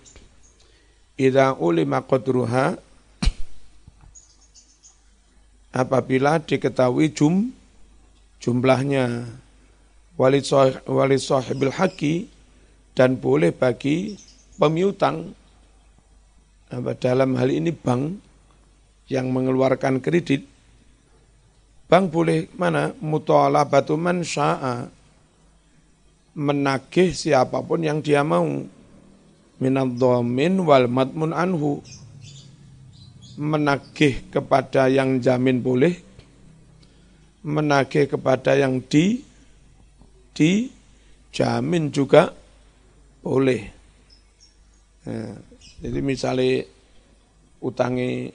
S1: Idza ulima qadruha apabila diketahui jum jumlahnya wali sahib, wali sahibil haki dan boleh bagi pemiutang. Apa dalam hal ini bank yang mengeluarkan kredit, bank boleh mana? Batu man sya'a. Menagih siapa pun yang dia mau. Minad dhamin wal matmun anhu. Menagih kepada yang jamin boleh. Menagih kepada yang di di jamin juga boleh. Nah, jadi misalnya utangi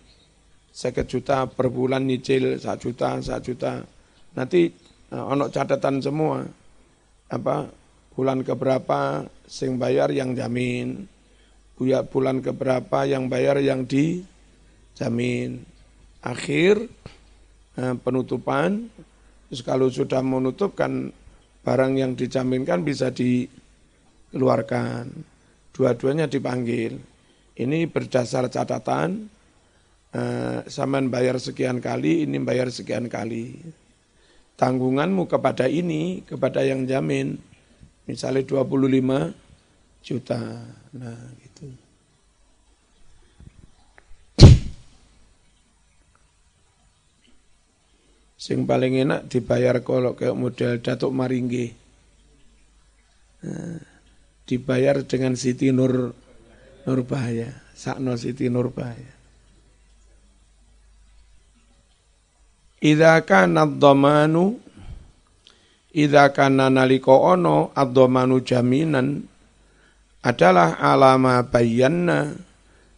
S1: seket juta per bulan nyicil satu juta satu juta. Nanti uh, ono catatan semua. Apa bulan keberapa sing bayar yang jamin. Bulan keberapa yang bayar yang dijamin. Akhir uh, penutupan. Terus kalau sudah menutup kan barang yang dijaminkan bisa dikeluarkan dua-duanya dipanggil. Ini berdasar catatan eh, saman bayar sekian kali, ini bayar sekian kali. Tanggunganmu kepada ini, kepada yang jamin, misalnya 25 juta. Nah, gitu. Sing paling enak dibayar kalau kayak model Datuk Maringgi. Nah, dibayar dengan Siti Nur Nurbaya, Sakno Siti Nurbaya. Idza kana dhamanu idza kana nalika ana ad-dhamanu jaminan adalah alama bayanna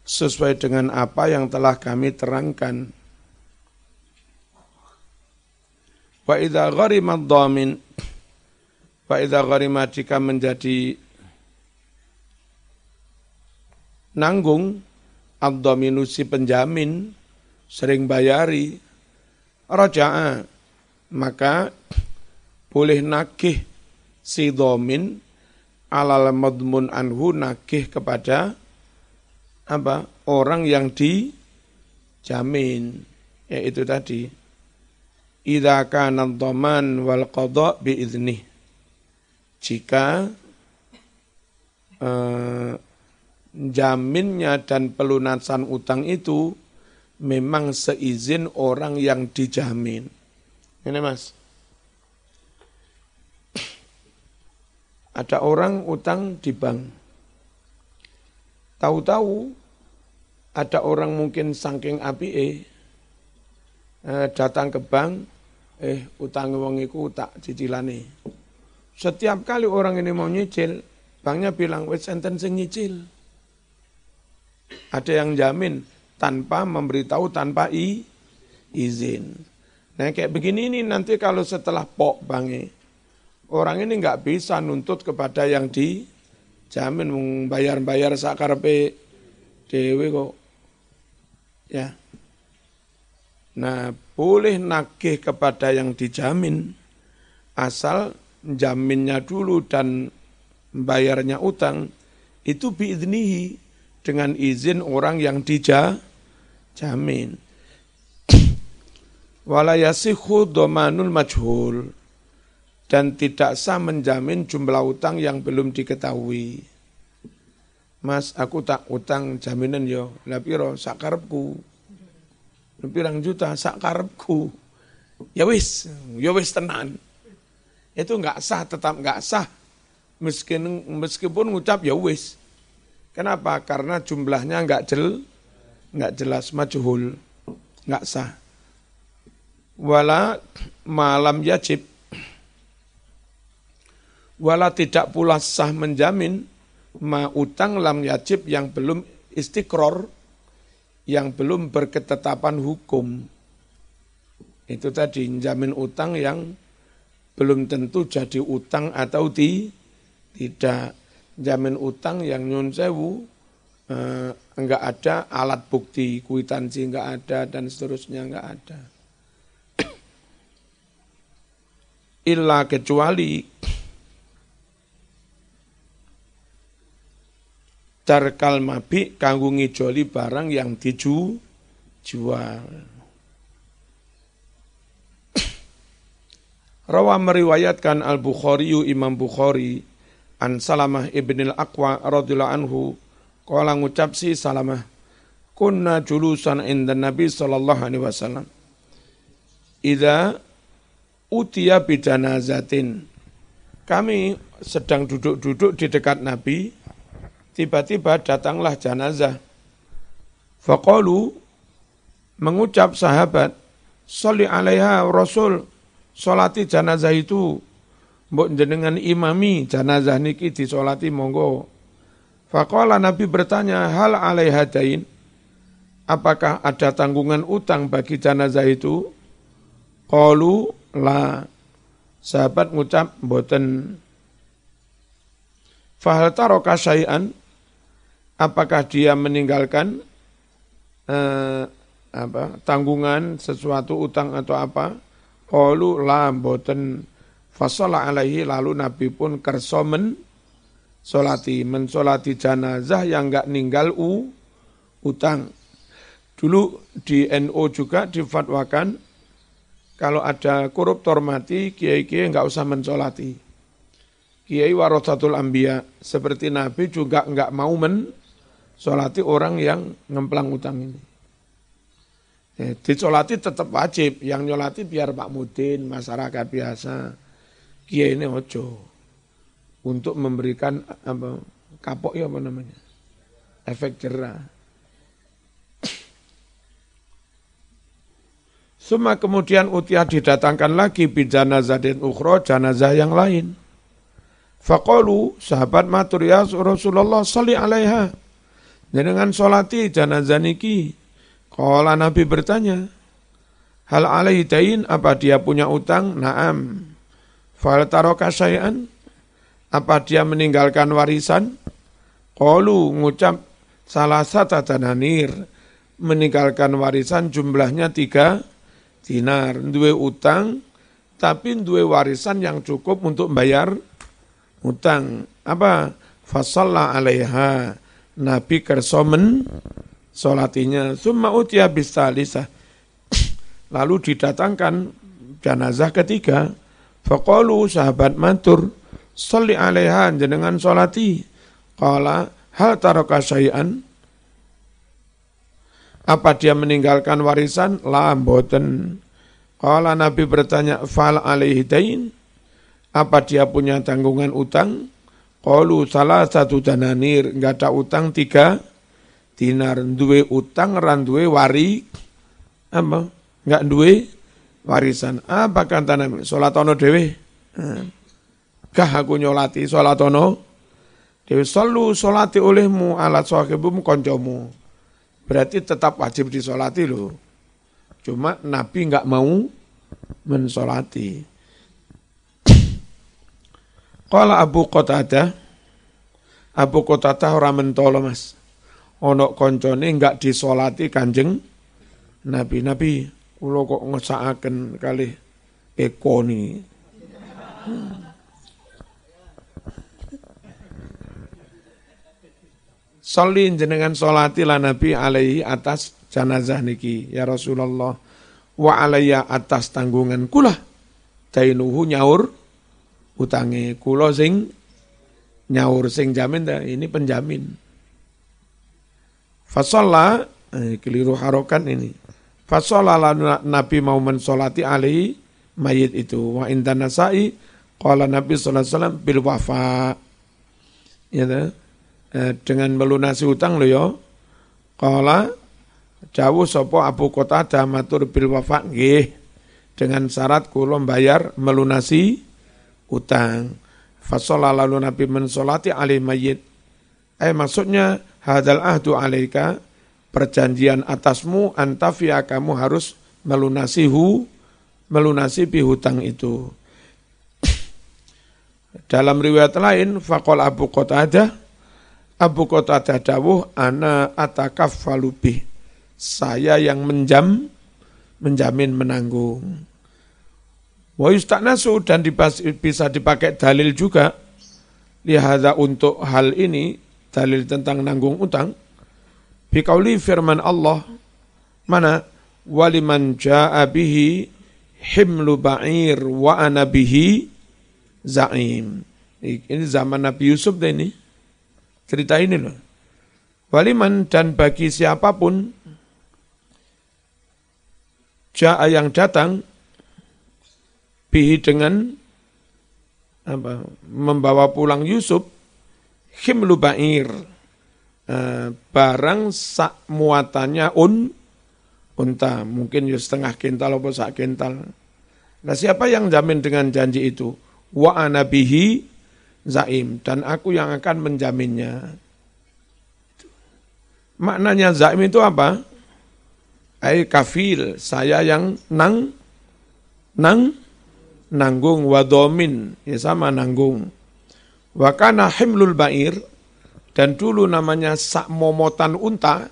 S1: sesuai dengan apa yang telah kami terangkan. Wa idza gharima dhamin wa idza gharima jika menjadi nanggung ad si penjamin sering bayari raja'a. Maka boleh nakih si domin alal madmun anhu nakih kepada apa? Orang yang dijamin yaitu tadi. Idza kana dhaman wal qada bi idnih jika eh, jaminnya dan pelunasan utang itu memang seizin orang yang dijamin. Ini mas. Ada orang utang di bank. Tahu-tahu ada orang mungkin saking api eh, datang ke bank, eh utang wong iku tak cicilane. Setiap kali orang ini mau nyicil, banknya bilang wes enten sing nyicil. Ada yang jamin, tanpa memberitahu tanpa i, izin. Nah kayak begini ini nanti kalau setelah pok bangi, orang ini nggak bisa nuntut kepada yang dijamin membayar-bayar sakarpe dewe kok. Ya. Nah, boleh nagih kepada yang dijamin asal jaminnya dulu dan bayarnya utang itu biidnihi dengan izin orang yang dijamin. <clears throat> Walayasihu domanul majhul dan tidak sah menjamin jumlah utang yang belum diketahui. Mas, aku tak utang jaminan yo, lah piro sakarepku. Pirang juta sakarepku. Ya wis, ya wis tenan. Itu enggak sah, tetap enggak sah. Meskipun meskipun ngucap ya wis. Kenapa? Karena jumlahnya enggak jel, enggak jelas, majhul, enggak sah. Wala malam yajib, wala tidak pula sah menjamin ma utang lam yajib yang belum istiqror, yang belum berketetapan hukum. Itu tadi jamin utang yang belum tentu jadi utang atau ti, tidak jamin utang yang nyun sewu eh, enggak ada alat bukti kuitansi enggak ada dan seterusnya enggak ada. <clears throat> Illa kecuali tarkal mabi kanggo ngijoli barang yang diju jual. <clears throat> Rawa meriwayatkan Al-Bukhari Imam Bukhari An Salamah ibn al-Aqwa radhiyallahu anhu qala ngucap si Salamah kunna julusan inda Nabi sallallahu alaihi wasallam. Idza utiya bidanazatin kami sedang duduk-duduk di dekat Nabi tiba-tiba datanglah jenazah. Faqalu mengucap sahabat Salli alaiha Rasul, solati jenazah itu mbok jenengan imami jenazah niki disolati monggo. Faqala Nabi bertanya, hal alaihadain, apakah ada tanggungan utang bagi jenazah itu? Qalu la. Sahabat ngucap mboten. Fahal taroka syai'an, apakah dia meninggalkan eh, apa tanggungan sesuatu utang atau apa? Qalu la mboten Fasolah alaihi lalu Nabi pun kersomen solati, mensolati jenazah yang enggak ninggal u, utang. Dulu di NO juga difatwakan kalau ada koruptor mati, kiai-kiai enggak usah mensolati. Kiai warosatul ambia seperti Nabi juga enggak mau mensolati orang yang ngemplang utang ini. Eh, disolati tetap wajib, yang nyolati biar Pak Mudin, masyarakat biasa kiai ini ojo untuk memberikan apa kapok ya apa namanya efek jerah. Semua kemudian utia didatangkan lagi bijanazah dan ukhro, janazah yang lain. Faqalu, sahabat matur ya Rasulullah salli alaiha. Dengan solati janazah niki. Kala Nabi bertanya, hal alaihi apa dia punya utang? Naam. Fal? Apa dia meninggalkan warisan? Qalu ngucap salah satu tananir meninggalkan warisan jumlahnya tiga dinar. Dua utang, tapi dua warisan yang cukup untuk bayar utang. Apa? Fasalla alaiha. Nabi kersomen solatinya. Summa utia bisalisah. Lalu didatangkan jenazah ketiga. Faqalu sahabat matur, Salli alaiha jenengan solati. Qala hal taraka syai'an. Apa dia meninggalkan warisan? La mboten. Qala Nabi bertanya, fal alaihi dain. Apa dia punya tanggungan utang? Qalu salah satu dananir, enggak ada utang tiga dinar. Duwe utang, ran duwe wari, apa? Enggak duwe warisan. Apa kata Nabi? Salatono dewe. Kah aku nyolati salatono? Dewi selalu solati olehmu alat sahibumu koncomu. Berarti tetap wajib disolati loh. Cuma Nabi nggak mau mensolati. Kalau Abu Qatadah, Abu Qatadah orang mentolo mas. Onok koncone nggak disolati kanjeng Nabi. Nabi, Kulo kok ngesakaken kali Eko ni. Salin jenengan solati la Nabi alaihi atas jenazah niki ya Rasulullah wa alaiya atas tanggungan kula dainuhu nyaur utangi kula sing nyaur sing jamin dah ini penjamin. Fasalla eh, keliru harokan ini Fasolala Nabi mau mensolati alaihi mayit itu. Wa inda nasai qala Nabi sallallahu alaihi wasallam bil wafa. Ya, eh, dengan melunasi utang lo ya. Qala jauh sopo Abu Kota matur bil wafa nggih. Dengan syarat kula bayar melunasi utang. Fasolah lalu Nabi mensolati alaihi mayit. Eh maksudnya hadal ahdu alaika perjanjian atasmu antafia kamu harus melunasi hu melunasi pihutang itu. Dalam riwayat lain faqol Abu Qatadah Abu Qatadah dawuh ana atakaffalu bih. Saya yang menjam menjamin menanggung. Wa yusta'nasu dan bisa dipakai dalil juga lihada untuk hal ini dalil tentang nanggung utang Bikauli firman Allah, mana waliman ja'a bihi himlu ba'ir wa ana bihi za'im. Ini zaman Nabi Yusuf deh ini. Cerita ini loh. Waliman dan bagi siapa pun ja'a yang datang bihi dengan apa, membawa pulang Yusuf himlu ba'ir Eh, barang sak muatannya un unta mungkin ya setengah kintal atau sak kintal. Nah siapa yang jamin dengan janji itu? wa ana bihi zaim dan aku yang akan menjaminnya. Maknanya zaim itu apa? Ai kafil, saya yang nang nang nanggung wadomin, ya sama nanggung. Wakana himlul bair dan dulu namanya sak momotan unta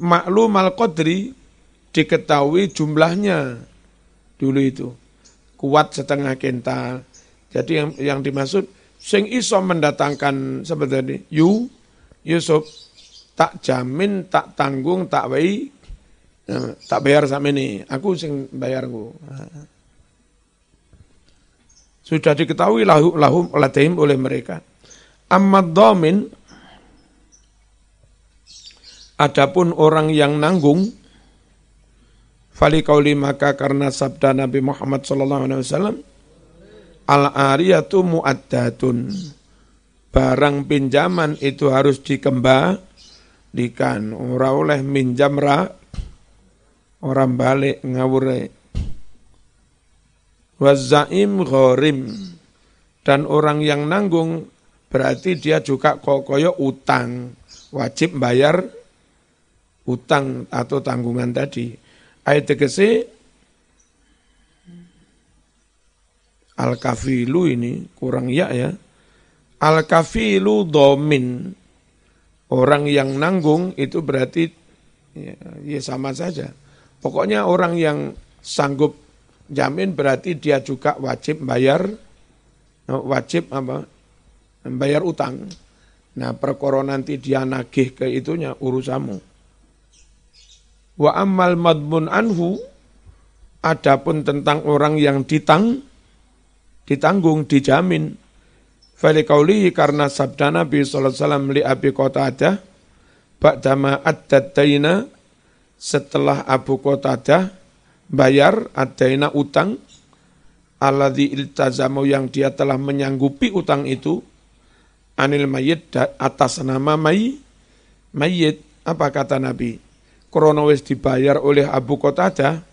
S1: maklum al qadri diketahui jumlahnya dulu itu kuat setengah kental. Jadi yang yang dimaksud sing iso mendatangkan seperti ini, yu Yusuf tak jamin, tak tanggung, tak wei, ya, tak bayar sama ini. Aku sing bayarku. Sudah diketahui lahu lahum latihim oleh mereka. Amma domin, adapun orang yang nanggung, Fali kauli maka karena sabda Nabi Muhammad sallallahu alaihi wasallam al ariyatu muaddatun. Barang pinjaman itu harus dikembalikan. Ora oleh minjam ra orang balik ngawure. Wazaim ghorim. Dan orang yang nanggung berarti dia juga kokoyo utang. Wajib bayar utang atau tanggungan tadi. Ayat tegese Al-kafilu ini kurang ya ya. Al-kafilu domin. Orang yang nanggung itu berarti ya, ya sama saja. Pokoknya orang yang sanggup jamin berarti dia juga wajib bayar wajib apa? Bayar utang. Nah, perkara nanti dia nagih ke itunya urusamu. Wa ammal madmun anhu adapun tentang orang yang ditang ditanggung dijamin fali kaulihi karena sabda Nabi wasallam li Abi Qatadah ba'dama ad-daina setelah Abu Qatadah bayar adaina utang alladzi iltazamu yang dia telah menyanggupi utang itu anil mayit atas nama may mayit apa kata Nabi? Krono wis dibayar oleh Abu Qatadah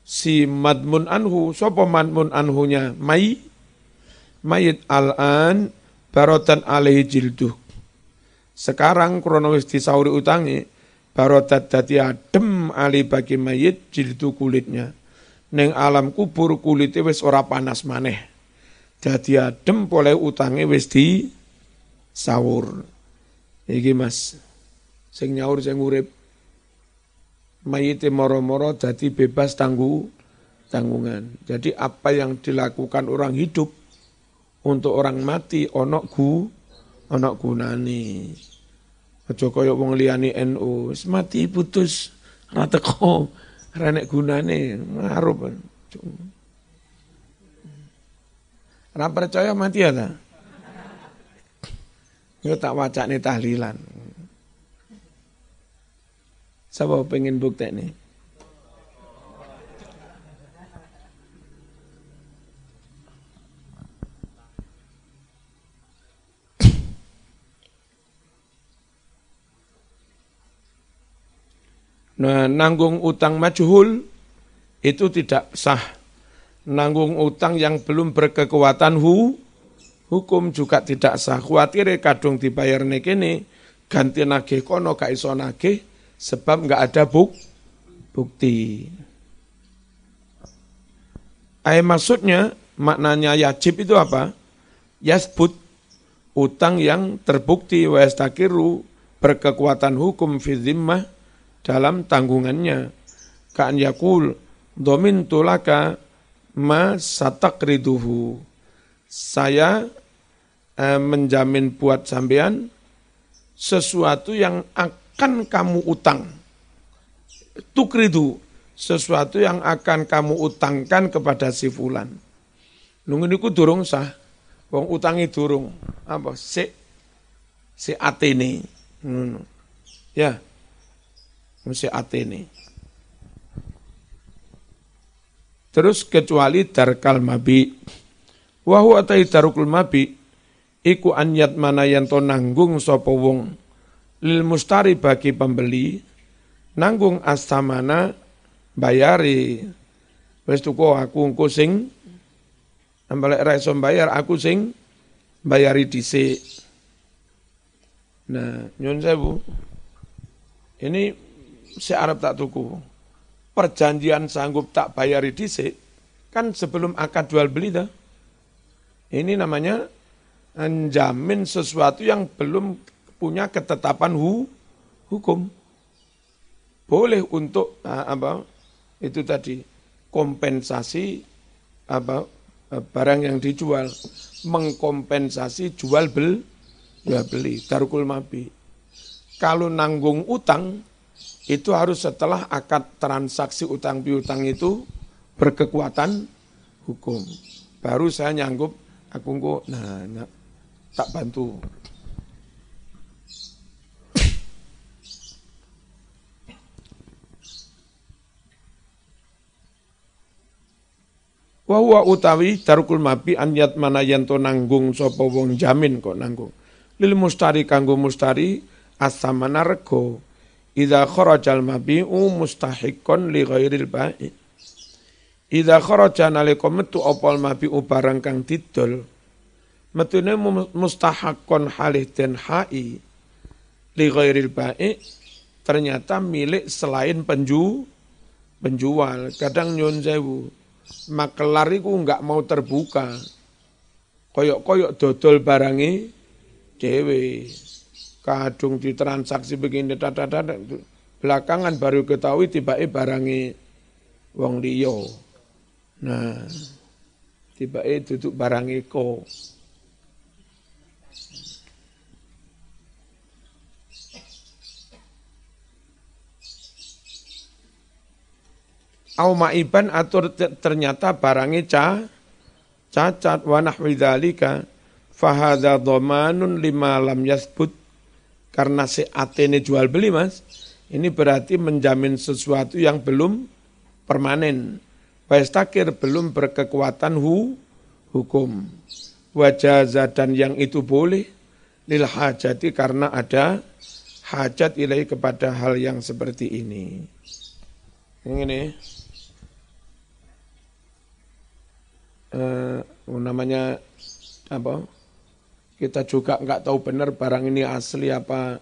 S1: si madmun anhu sapa madmun anhunya? Mai mayit al-an barotan alaihi jilduh sekarang krono wis disauri utangi barotat dadi adem ali bagi mayit jildu kulitnya. Neng alam kubur kulitnya wis ora panas maneh. Dadi adem boleh utangi wis di sahur iki mas sing nyaur sing urip mayite moro-moro jadi bebas tanggu tanggungan. Jadi apa yang dilakukan orang hidup untuk orang mati onok gu onok gunani. Aja kaya wong liyane NU, wis mati putus ra teko renek gunane ngarup. Ra percaya mati ya ta? Yo tak wacane tahlilan. Siapa pengen bukti ini? <coughs> Nah, nanggung utang majhul itu tidak sah. Nanggung utang yang belum berkekuatan hu, hukum juga tidak sah. Khawatir kadung dibayar nekene ganti nagih kono ka iso nagih sebab nggak ada buk, bukti. Ayat maksudnya maknanya yajib itu apa? Yasbut utang yang terbukti wa berkekuatan hukum fi dalam tanggungannya. Ka'an yakul domin tulaka ma satakriduhu. Saya eh, menjamin buat sampean sesuatu yang akan kamu utang. Tukridu, sesuatu yang akan kamu utangkan kepada si fulan. Nunggu niku durung sah. Wong utangi durung. Apa? Si si atene. Hmm. Ya. Si atene. Terus kecuali darkal mabi. Wahu atai darukul mabi. Iku anyat mana yang to nanggung sopo wong lil mustari bagi pembeli nanggung astamana bayari wis tuku aku engko sing Nambah ra iso bayar aku sing bayari dhisik. Nah, nyun sewu. Ini si Arab tak tuku. Perjanjian sanggup tak bayari dhisik kan sebelum akad jual beli dah. Ini namanya menjamin sesuatu yang belum punya ketetapan hu, hukum. Boleh untuk apa itu tadi kompensasi apa barang yang dijual mengkompensasi jual bel jual beli darukul mabi. Kalau nanggung utang itu harus setelah akad transaksi utang piutang itu berkekuatan hukum. Baru saya nyanggup aku kok nah, nah tak bantu. Wa huwa utawi darukul mabi anyat mana yanto nanggung sapa wong jamin kok nanggung. Lil mustari kanggo mustari asamana rego. Idza kharajal mabi'u mustahiqqan li ghairil ba'i. Idza kharaja nalika metu opal mabi'u barang kang didol. Metune mustahaqqan halih den hai li ghairil ba'i ternyata milik selain penju penjual. Kadang nyun sewu makelar itu nggak mau terbuka. Koyok-koyok dodol barangi dewe. Kadung ditransaksi begini, dada, belakangan baru ketahui tiba-tiba barangi wong liyo. Nah, tiba-tiba duduk barangi ko. au maiban atau ternyata barangnya ca, cacat. Wa nahwi dzalika fahadha dhamanun lima lam yasbut. Karena si atene jual beli Mas ini berarti menjamin sesuatu yang belum permanen Wastakir belum berkekuatan hu, hukum. Wajaza dan yang itu boleh lil hajati karena ada hajat ilahi kepada hal yang seperti ini. Ini. Eh, namanya apa? Kita juga nggak tahu benar barang ini asli apa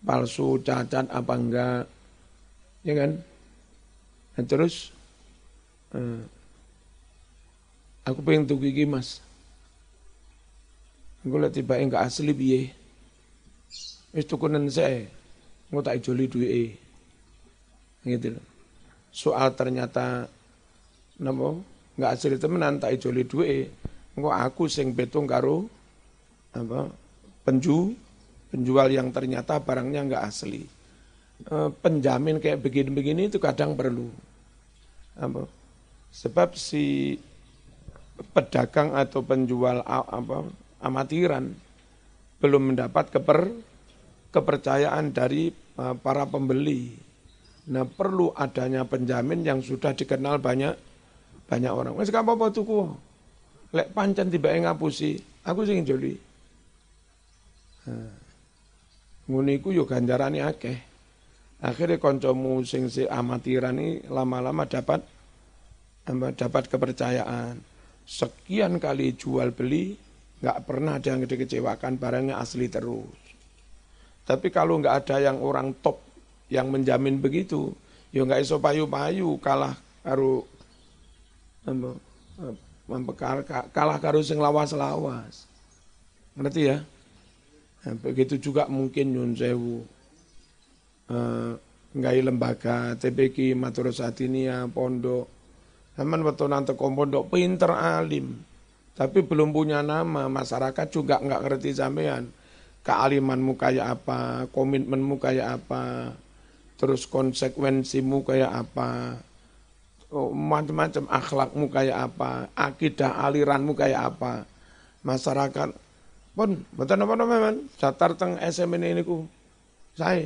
S1: palsu cacat apa enggak. Ya kan? Dan terus eh, aku pengen tuh gigi mas. Aku lihat tiba enggak asli biye wis tukunan saya nggak tak joli duwe gitu loh soal ternyata napa? Nggak asli temenan tak ijoli duwe engko aku sing betung karo apa penju penjual yang ternyata barangnya nggak asli. E, penjamin kayak begini-begini itu kadang perlu. Apa sebab si pedagang atau penjual apa amatiran belum mendapat keper kepercayaan dari e, para pembeli. Nah perlu adanya penjamin yang sudah dikenal banyak banyak orang. Wes gak apa-apa tuku. Lek pancen tiba ngapusi, aku sing joli. Ngono iku yo ganjarane akeh. Akhirnya kancamu sing si amatiran ini lama-lama dapat dapat kepercayaan. Sekian kali jual beli, nggak pernah ada yang dikecewakan, barangnya asli terus. Tapi kalau nggak ada yang orang top yang menjamin begitu, yo nggak iso payu-payu kalah karo kalah karo sing lawas-lawas. Ngerti ya? Nah, begitu juga mungkin nyun sewu. Uh, lembaga TPK Matur Satinia pondok. Zaman waktu nanti pondok pinter alim. Tapi belum punya nama, masyarakat juga nggak ngerti sampean. Kealimanmu kayak apa, komitmenmu kayak apa, terus konsekuensimu kayak apa oh, macam-macam akhlakmu kayak apa, akidah aliranmu kayak apa. Masyarakat pun betul apa nama Catar teng SM ini ku saya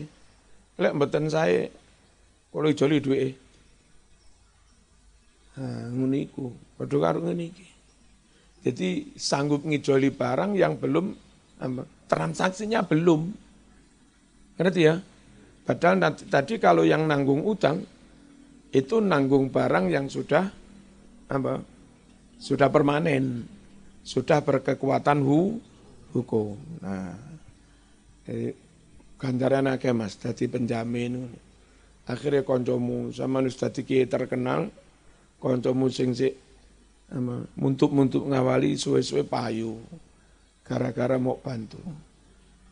S1: lek betul saya kalau joli duit Nguniku, padha karo ngene Jadi sanggup ngijoli barang yang belum transaksinya belum. Ngerti ya? Padahal nanti, tadi kalau yang nanggung utang itu nanggung barang yang sudah apa sudah permanen, sudah berkekuatan hu, hukum. Nah, jadi ganjaran akeh Mas dadi penjamin. Akhirnya koncomu sama nus kiai terkenal, koncomu sing sik muntuk-muntuk ngawali suwe-suwe payu. Gara-gara mau bantu.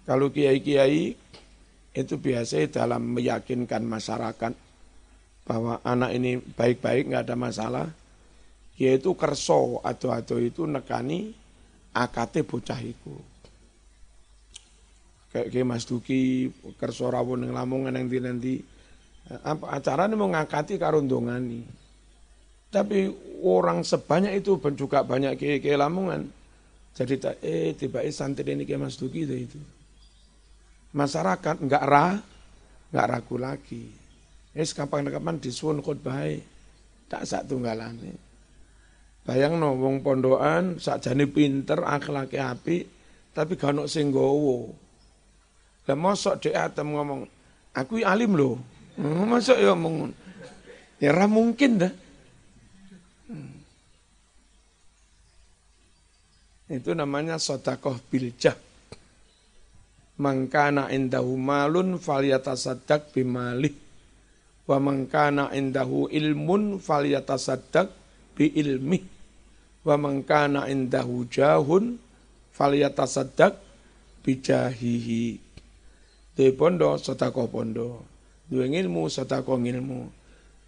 S1: Kalau kiai-kiai itu biasa dalam meyakinkan masyarakat bahwa anak ini baik-baik nggak ada masalah, yaitu kerso atau-atau itu nekani akate bocah iku kayak Mas Duki kerso rawon yang Lamongan yang nanti apa acara ini ngangkati karundongani tapi orang sebanyak itu juga banyak kayak kayak Lamongan jadi tak eh tiba eh santri ini kayak Mas Duki itu itu masyarakat nggak ra nggak ragu lagi es kapan-kapan disuun khutbah tak sak tunggalane bayang no wong pondokan sakjane pinter akhlake api tapi gak ono sing gowo lah mosok dhek atem ngomong, aku alim loh. Hmm, mosok ya ngomong. Ya ora mungkin dah. Itu namanya sodakoh biljah. Mangkana indahu malun falyatasaddaq bimalih. Wa mangkana indahu ilmun falyatasaddaq bi ilmih. Wa mangkana indahu jahun falyatasaddaq bijahihi duwe pondo sedekah pondo duwe ilmu sedekah ilmu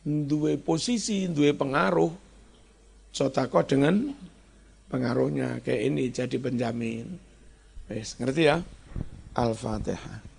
S1: duwe posisi duwe pengaruh sedekah dengan pengaruhnya kayak ini jadi penjamin. Wes ngerti ya? Al-fatihah